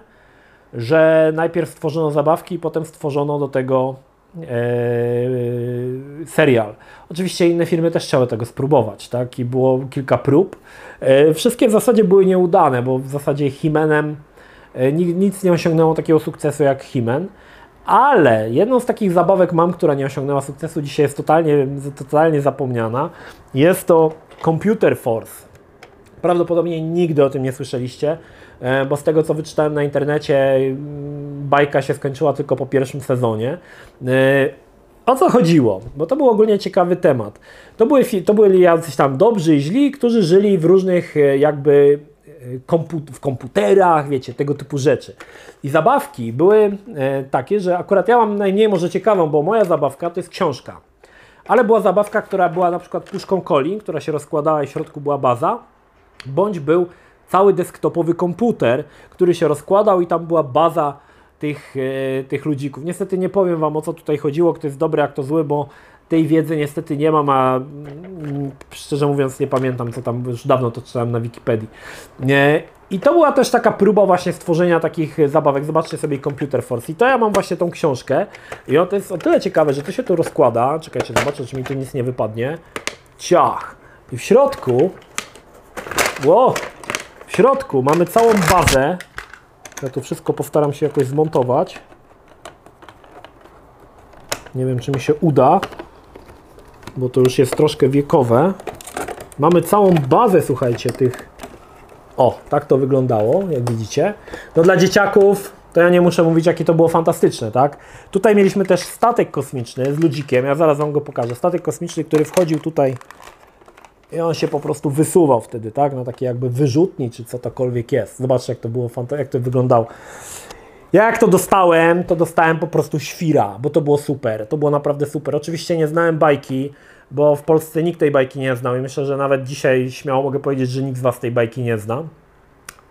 że najpierw stworzono zabawki, potem stworzono do tego e, serial. Oczywiście inne firmy też chciały tego spróbować, tak? I było kilka prób. E, wszystkie w zasadzie były nieudane, bo w zasadzie Himenem ni- nic nie osiągnęło takiego sukcesu jak Himen. Ale jedną z takich zabawek mam, która nie osiągnęła sukcesu, dzisiaj jest totalnie, totalnie zapomniana. Jest to Computer Force. Prawdopodobnie nigdy o tym nie słyszeliście, e, bo z tego co wyczytałem na internecie, mm, bajka się skończyła tylko po pierwszym sezonie. E, O co chodziło? Bo to był ogólnie ciekawy temat. To, były, fi- to byli jacyś tam dobrzy i źli, którzy żyli w różnych e, jakby e, kompu- w komputerach, wiecie, tego typu rzeczy. I zabawki były e, takie, że akurat ja mam najmniej może ciekawą, bo moja zabawka to jest książka. Ale była zabawka, która była na przykład puszką coli, która się rozkładała i w środku była baza, bądź był cały desktopowy komputer, który się rozkładał i tam była baza tych, e, tych ludzików. Niestety nie powiem Wam o co tutaj chodziło, kto jest dobry, a kto zły, bo tej wiedzy niestety nie mam, a mm, szczerze mówiąc nie pamiętam, co tam już dawno to czytałem na Wikipedii. Nie. I to była też taka próba właśnie stworzenia takich zabawek. Zobaczcie sobie Computer Force. I to ja mam właśnie tą książkę. I to jest o tyle ciekawe, że to się tu rozkłada. Czekajcie, zobaczę, czy mi tu nic nie wypadnie. Ciach! I w środku Ło! W środku mamy całą bazę. Ja to wszystko postaram się jakoś zmontować. Nie wiem, czy mi się uda, bo to już jest troszkę wiekowe. Mamy całą bazę, słuchajcie, tych. O, tak to wyglądało, jak widzicie. No dla dzieciaków to ja nie muszę mówić, jakie to było fantastyczne, tak? Tutaj mieliśmy też statek kosmiczny z ludzikiem. Ja zaraz Wam go pokażę. Statek kosmiczny, który wchodził tutaj i on się po prostu wysuwał wtedy, tak? Na takie jakby wyrzutni, czy co tokolwiek jest. Zobaczcie, jak to było, jak to wyglądało. Ja jak to dostałem, to dostałem po prostu świra, bo to było super. To było naprawdę super. Oczywiście nie znałem bajki, bo w Polsce nikt tej bajki nie znał i myślę, że nawet dzisiaj śmiało mogę powiedzieć, że nikt z Was tej bajki nie zna.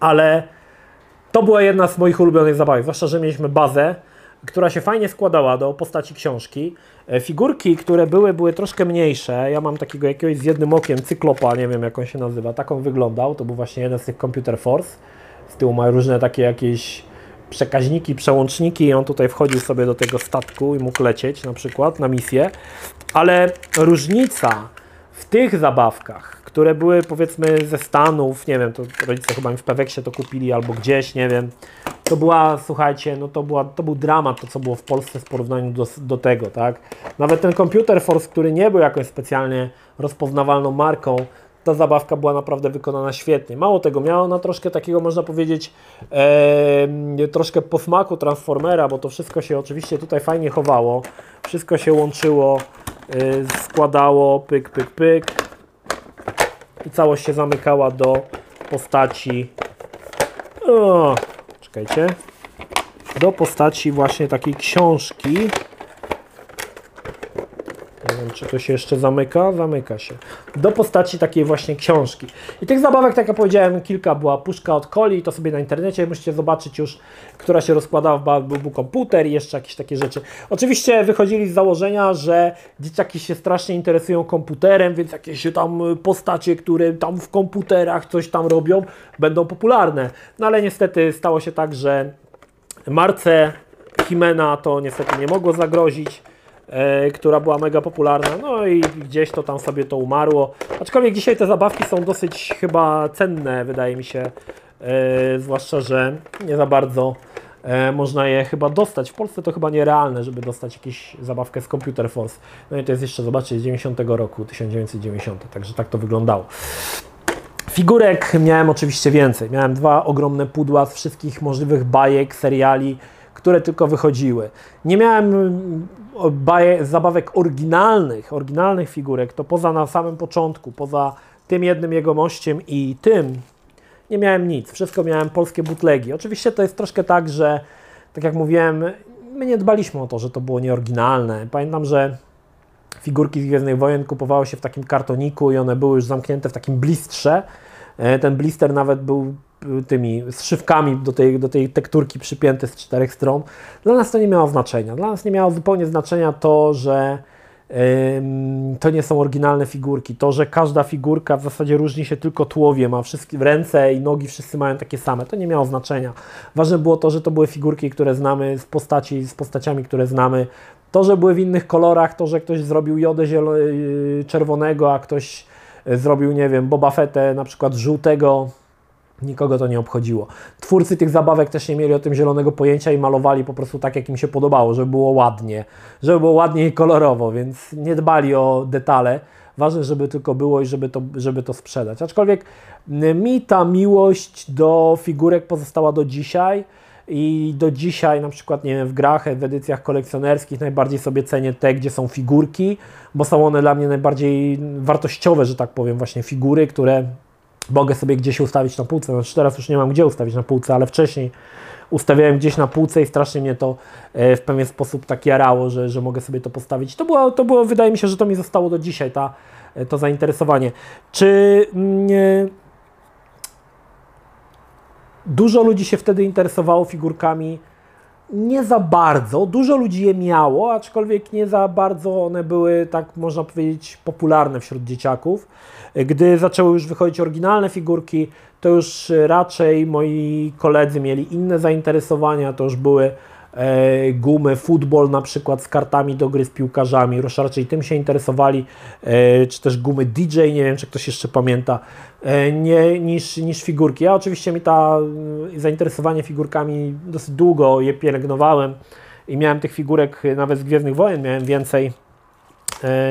Ale to była jedna z moich ulubionych zabawek, zwłaszcza, że mieliśmy bazę, która się fajnie składała do postaci książki. E, Figurki, które były, były troszkę mniejsze. Ja mam takiego jakiegoś z jednym okiem cyklopa, nie wiem jak on się nazywa. Tak on wyglądał. To był właśnie jeden z tych Computer Force. Z tyłu ma różne takie jakieś przekaźniki, przełączniki i on tutaj wchodził sobie do tego statku i mógł lecieć na przykład na misję. Ale różnica w tych zabawkach, które były powiedzmy ze Stanów, nie wiem, to rodzice chyba mi w Peweksie to kupili albo gdzieś, nie wiem. To była, słuchajcie, no to, była, to był dramat to, co było w Polsce w porównaniu do, do tego, tak? Nawet ten Computer Force, który nie był jakąś specjalnie rozpoznawalną marką, ta zabawka była naprawdę wykonana świetnie. Mało tego, miała ona troszkę takiego, można powiedzieć, e, troszkę posmaku Transformera, bo to wszystko się oczywiście tutaj fajnie chowało, wszystko się łączyło, e, składało, pyk, pyk, pyk i całość się zamykała do postaci o, czekajcie do postaci właśnie takiej książki wiem czy to się jeszcze zamyka? Zamyka się. Do postaci takiej właśnie książki. I tych zabawek, tak jak powiedziałem, kilka była. Puszka od coli, to sobie na internecie musicie zobaczyć już, która się rozkładała, był, był komputer i jeszcze jakieś takie rzeczy. Oczywiście wychodzili z założenia, że dzieciaki się strasznie interesują komputerem, więc jakieś tam postacie, które tam w komputerach coś tam robią, będą popularne. No ale niestety stało się tak, że Marce Himena to niestety nie mogło zagrozić, która była mega popularna, no i gdzieś to tam sobie to umarło. Aczkolwiek dzisiaj te zabawki są dosyć chyba cenne, wydaje mi się, e, zwłaszcza, że nie za bardzo e, można je chyba dostać. W Polsce to chyba nierealne, żeby dostać jakąś zabawkę z Computer Force. No i to jest jeszcze, zobaczcie, z 90 roku, 1990, także tak to wyglądało. Figurek miałem oczywiście więcej. Miałem dwa ogromne pudła z wszystkich możliwych bajek, seriali, które tylko wychodziły. Nie miałem zabawek oryginalnych, oryginalnych figurek, to poza na samym początku, poza tym jednym jego mościem i tym, nie miałem nic. Wszystko miałem polskie butlegi. Oczywiście to jest troszkę tak, że tak jak mówiłem, my nie dbaliśmy o to, że to było nieoryginalne. Pamiętam, że figurki z Gwiezdnych Wojen kupowało się w takim kartoniku i one były już zamknięte w takim blistrze. E, ten blister nawet był tymi zszywkami do tej, do tej tekturki przypięte z czterech stron. Dla nas to nie miało znaczenia. Dla nas nie miało zupełnie znaczenia to, że to nie są oryginalne figurki. To, że każda figurka w zasadzie różni się tylko tłowie, ma wszystkie ręce i nogi, wszyscy mają takie same. To nie miało znaczenia. Ważne było to, że to były figurki, które znamy z postaci, z postaciami, które znamy. To, że były w innych kolorach, to, że ktoś zrobił jodę y, czerwonego, a ktoś zrobił, nie wiem, Boba Fettę na przykład żółtego, nikogo to nie obchodziło. Twórcy tych zabawek też nie mieli o tym zielonego pojęcia i malowali po prostu tak, jak im się podobało, żeby było ładnie, żeby było ładnie i kolorowo, więc nie dbali o detale. Ważne, żeby tylko było i żeby to, żeby to sprzedać. Aczkolwiek mi ta miłość do figurek pozostała do dzisiaj i do dzisiaj na przykład nie wiem, w grach, w edycjach kolekcjonerskich najbardziej sobie cenię te, gdzie są figurki, bo są one dla mnie najbardziej wartościowe, że tak powiem, właśnie figury, które mogę sobie gdzieś ustawić na półce. Znaczy teraz już nie mam gdzie ustawić na półce, ale wcześniej ustawiałem gdzieś na półce i strasznie mnie to e, w pewien sposób tak jarało, że, że mogę sobie to postawić. To było, to było, wydaje mi się, że to mi zostało do dzisiaj, ta, e, to zainteresowanie. Czy... Nie, Dużo ludzi się wtedy interesowało figurkami. Nie za bardzo. Dużo ludzi je miało, aczkolwiek nie za bardzo one były, tak można powiedzieć, popularne wśród dzieciaków. Gdy zaczęły już wychodzić oryginalne figurki, to już raczej moi koledzy mieli inne zainteresowania. To już były e, gumy, futbol na przykład z kartami do gry z piłkarzami. Raczej tym się interesowali, e, czy też gumy DJ, nie wiem czy ktoś jeszcze pamięta, nie, niż, niż figurki. Ja oczywiście mi ta zainteresowanie figurkami dosyć długo je pielęgnowałem i miałem tych figurek nawet z Gwiezdnych Wojen, miałem więcej.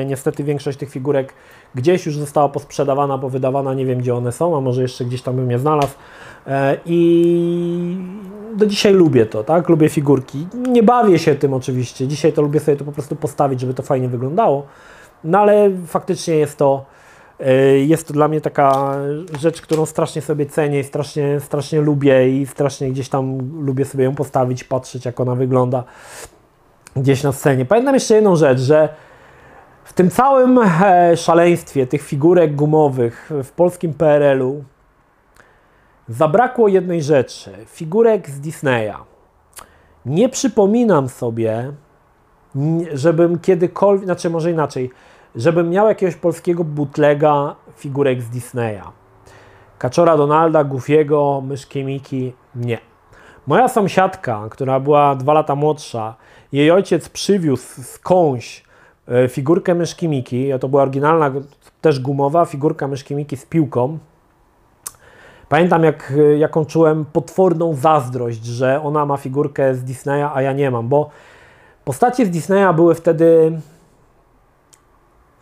Niestety większość tych figurek gdzieś już została posprzedawana, bo wydawana, nie wiem gdzie one są, a może jeszcze gdzieś tam bym je znalazł. I do dzisiaj lubię to, tak? Lubię figurki. Nie bawię się tym oczywiście. Dzisiaj to lubię sobie to po prostu postawić, żeby to fajnie wyglądało. No ale faktycznie jest to, e, jest to dla mnie taka rzecz, którą strasznie sobie cenię strasznie, strasznie lubię i strasznie gdzieś tam lubię sobie ją postawić, patrzeć jak ona wygląda gdzieś na scenie. Pamiętam jeszcze jedną rzecz, że w tym całym e, szaleństwie tych figurek gumowych w polskim PRL-u zabrakło jednej rzeczy. Figurek z Disneya. Nie przypominam sobie, żebym kiedykolwiek, znaczy może inaczej, żebym miał jakiegoś polskiego bootlega figurek z Disneya. Kaczora Donalda, Goofiego, Myszki Miki, nie. Moja sąsiadka, która była dwa lata młodsza, jej ojciec przywiózł skądś e, figurkę Myszki Miki, to była oryginalna, też gumowa figurka Myszki Miki z piłką, Pamiętam, jak, jaką czułem potworną zazdrość, że ona ma figurkę z Disneya, a ja nie mam, bo postacie z Disneya były wtedy.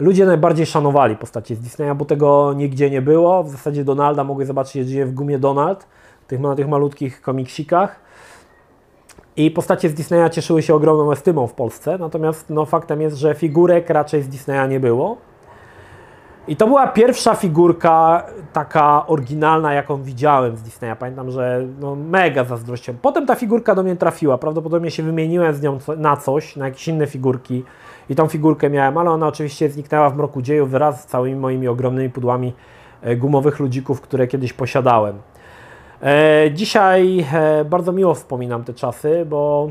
Ludzie najbardziej szanowali postacie z Disneya, bo tego nigdzie nie było. W zasadzie Donalda mogłeś zobaczyć jedynie w gumie Donald, tych, na tych malutkich komiksikach. I postacie z Disneya cieszyły się ogromną estymą w Polsce, natomiast no, faktem jest, że figurek raczej z Disneya nie było. I to była pierwsza figurka taka oryginalna, jaką widziałem z Disneya. Pamiętam, że no, mega zazdrościłem. Potem ta figurka do mnie trafiła. Prawdopodobnie się wymieniłem z nią na coś, na jakieś inne figurki. I tą figurkę miałem, ale ona oczywiście zniknęła w mroku dziejów wraz z całymi moimi ogromnymi pudłami e, gumowych ludzików, które kiedyś posiadałem. E, dzisiaj e, bardzo miło wspominam te czasy, bo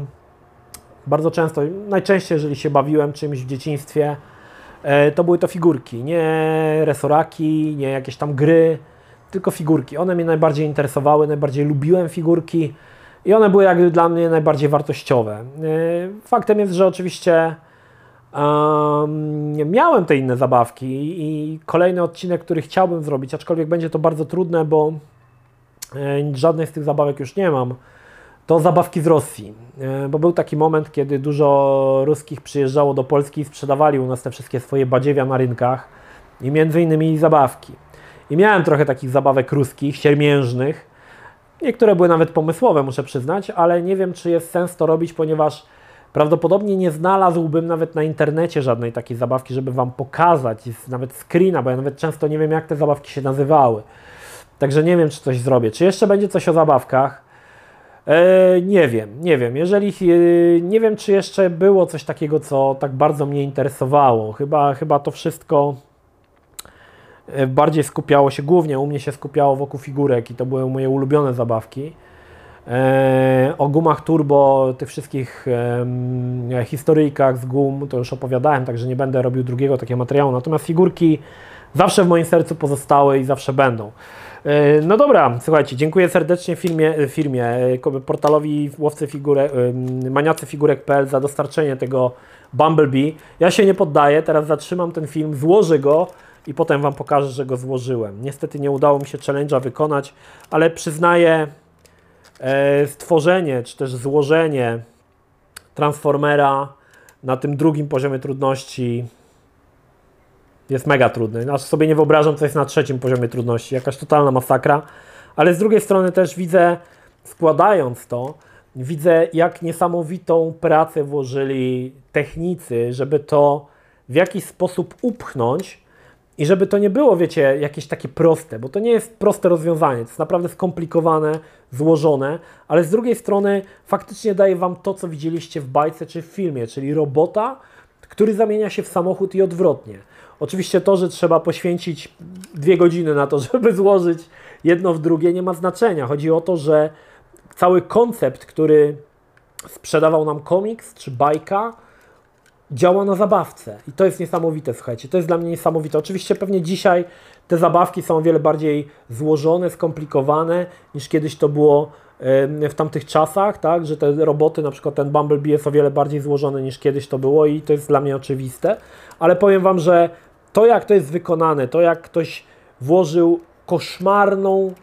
bardzo często, najczęściej jeżeli się bawiłem czymś w dzieciństwie, to były to figurki, nie resoraki, nie jakieś tam gry, tylko figurki. One mnie najbardziej interesowały, najbardziej lubiłem figurki i one były jakby dla mnie najbardziej wartościowe. Faktem jest, że oczywiście Miałem te inne zabawki i kolejny odcinek, który chciałbym zrobić, aczkolwiek będzie to bardzo trudne, bo e, żadnej z tych zabawek już nie mam, to zabawki z Rosji. E, bo był taki moment, kiedy dużo ruskich przyjeżdżało do Polski i sprzedawali u nas te wszystkie swoje badziewia na rynkach i między innymi zabawki. I miałem trochę takich zabawek ruskich, siermiężnych. Niektóre były nawet pomysłowe, muszę przyznać, ale nie wiem, czy jest sens to robić, ponieważ Prawdopodobnie nie znalazłbym nawet na internecie żadnej takiej zabawki, żeby Wam pokazać, nawet screena, bo ja nawet często nie wiem, jak te zabawki się nazywały. Także nie wiem, czy coś zrobię. Czy jeszcze będzie coś o zabawkach? E, nie wiem, nie wiem. Jeżeli e, nie wiem, czy jeszcze było coś takiego, co tak bardzo mnie interesowało. Chyba, chyba to wszystko e, bardziej skupiało się, głównie u mnie się skupiało wokół figurek i to były moje ulubione zabawki. E, o gumach turbo, tych wszystkich e, historyjkach z gum, to już opowiadałem, także nie będę robił drugiego takiego materiału. Natomiast figurki zawsze w moim sercu pozostały i zawsze będą. E, no dobra, słuchajcie, dziękuję serdecznie firmie, firmie portalowi łowcy figurek, maniacy figurek.pl za dostarczenie tego Bumblebee. Ja się nie poddaję, teraz zatrzymam ten film, złożę go i potem Wam pokażę, że go złożyłem. Niestety nie udało mi się challenge'a wykonać, ale przyznaję, E, stworzenie czy też złożenie Transformera na tym drugim poziomie trudności jest mega trudny. Aż sobie nie wyobrażam, co jest na trzecim poziomie trudności. Jakaś totalna masakra. Ale z drugiej strony też widzę, składając to, widzę, jak niesamowitą pracę włożyli technicy, żeby to w jakiś sposób upchnąć i żeby to nie było, wiecie, jakieś takie proste, bo to nie jest proste rozwiązanie, to jest naprawdę skomplikowane, złożone, ale z drugiej strony faktycznie daje Wam to, co widzieliście w bajce czy w filmie, czyli robota, który zamienia się w samochód i odwrotnie. Oczywiście to, że trzeba poświęcić dwie godziny na to, żeby złożyć jedno w drugie, nie ma znaczenia. Chodzi o to, że cały koncept, który sprzedawał nam komiks czy bajka, działa na zabawce. I to jest niesamowite, słuchajcie. To jest dla mnie niesamowite. Oczywiście pewnie dzisiaj te zabawki są o wiele bardziej złożone, skomplikowane niż kiedyś to było w tamtych czasach, tak, że te roboty, na przykład ten Bumblebee jest o wiele bardziej złożony niż kiedyś to było i to jest dla mnie oczywiste, ale powiem Wam, że to jak to jest wykonane, to jak ktoś włożył koszmarną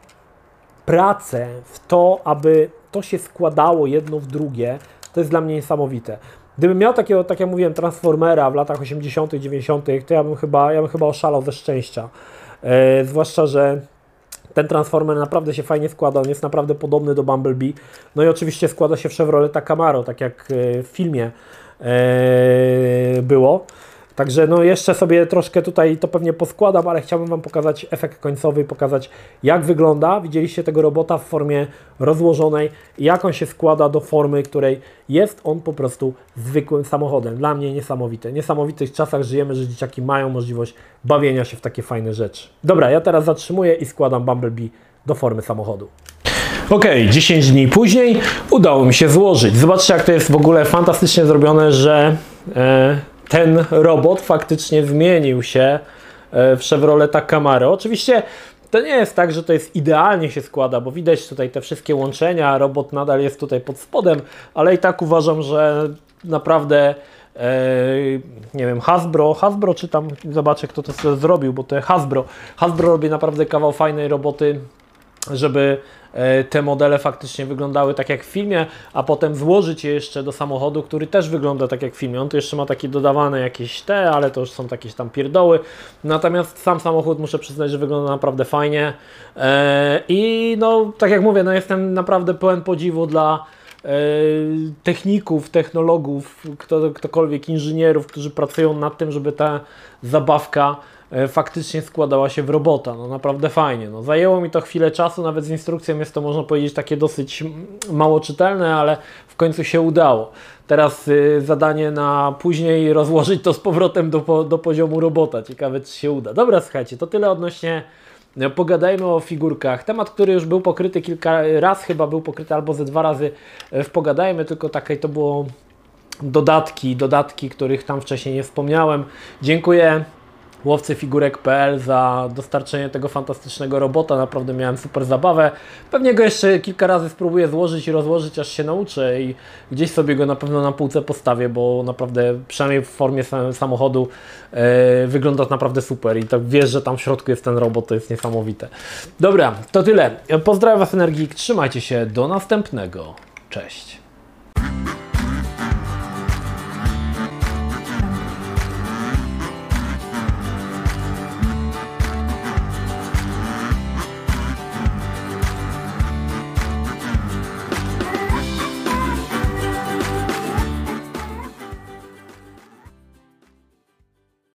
pracę w to, aby to się składało jedno w drugie, to jest dla mnie niesamowite. Gdybym miał takiego, tak jak mówiłem, Transformera w latach 80., 90., to ja bym chyba, ja bym chyba oszalał ze szczęścia. E, zwłaszcza, że ten Transformer naprawdę się fajnie składa, on jest naprawdę podobny do Bumblebee. No i oczywiście składa się w Chevroleta Camaro, tak jak e, w filmie e, było. Także no jeszcze sobie troszkę tutaj to pewnie poskładam, ale chciałbym Wam pokazać efekt końcowy, pokazać jak wygląda. Widzieliście tego robota w formie rozłożonej jak on się składa do formy, której jest on po prostu zwykłym samochodem. Dla mnie niesamowite. Niesamowitych czasach żyjemy, że dzieciaki mają możliwość bawienia się w takie fajne rzeczy. Dobra, ja teraz zatrzymuję i składam Bumblebee do formy samochodu. Ok, 10 dni później udało mi się złożyć. Zobaczcie, jak to jest w ogóle fantastycznie zrobione, że e, ten robot faktycznie zmienił się e, w Chevroleta Camaro. Oczywiście to nie jest tak, że to jest idealnie się składa, bo widać tutaj te wszystkie łączenia, robot nadal jest tutaj pod spodem, ale i tak uważam, że naprawdę e, nie wiem, Hasbro, Hasbro czy tam, zobaczę kto to zrobił, bo to jest Hasbro. Hasbro robi naprawdę kawał fajnej roboty żeby e, te modele faktycznie wyglądały tak jak w filmie, a potem złożyć je jeszcze do samochodu, który też wygląda tak jak w filmie. On tu jeszcze ma takie dodawane jakieś te, ale to już są jakieś tam pierdoły. Natomiast sam samochód muszę przyznać, że wygląda naprawdę fajnie. E, I no, tak jak mówię, no jestem naprawdę pełen podziwu dla e, techników, technologów, kto, ktokolwiek, inżynierów, którzy pracują nad tym, żeby ta zabawka faktycznie składała się w robota. No naprawdę fajnie. No, zajęło mi to chwilę czasu, nawet z instrukcją jest to można powiedzieć takie dosyć mało czytelne, ale w końcu się udało. Teraz y, zadanie na później rozłożyć to z powrotem do, do poziomu robota. Ciekawe, czy się uda. Dobra, słuchajcie, to tyle odnośnie no, Pogadajmy o figurkach. Temat, który już był pokryty kilka raz, chyba był pokryty albo ze dwa razy e, w Pogadajmy, tylko takie to było dodatki, dodatki, których tam wcześniej nie wspomniałem. Dziękuję łowcyfigurek.pl za dostarczenie tego fantastycznego robota. Naprawdę miałem super zabawę. Pewnie go jeszcze kilka razy spróbuję złożyć i rozłożyć, aż się nauczę i gdzieś sobie go na pewno na półce postawię, bo naprawdę przynajmniej w formie samochodu e, wygląda naprawdę super i tak wiesz, że tam w środku jest ten robot, to jest niesamowite. Dobra, to tyle. Pozdrawiam Was Energik, trzymajcie się, do następnego. Cześć.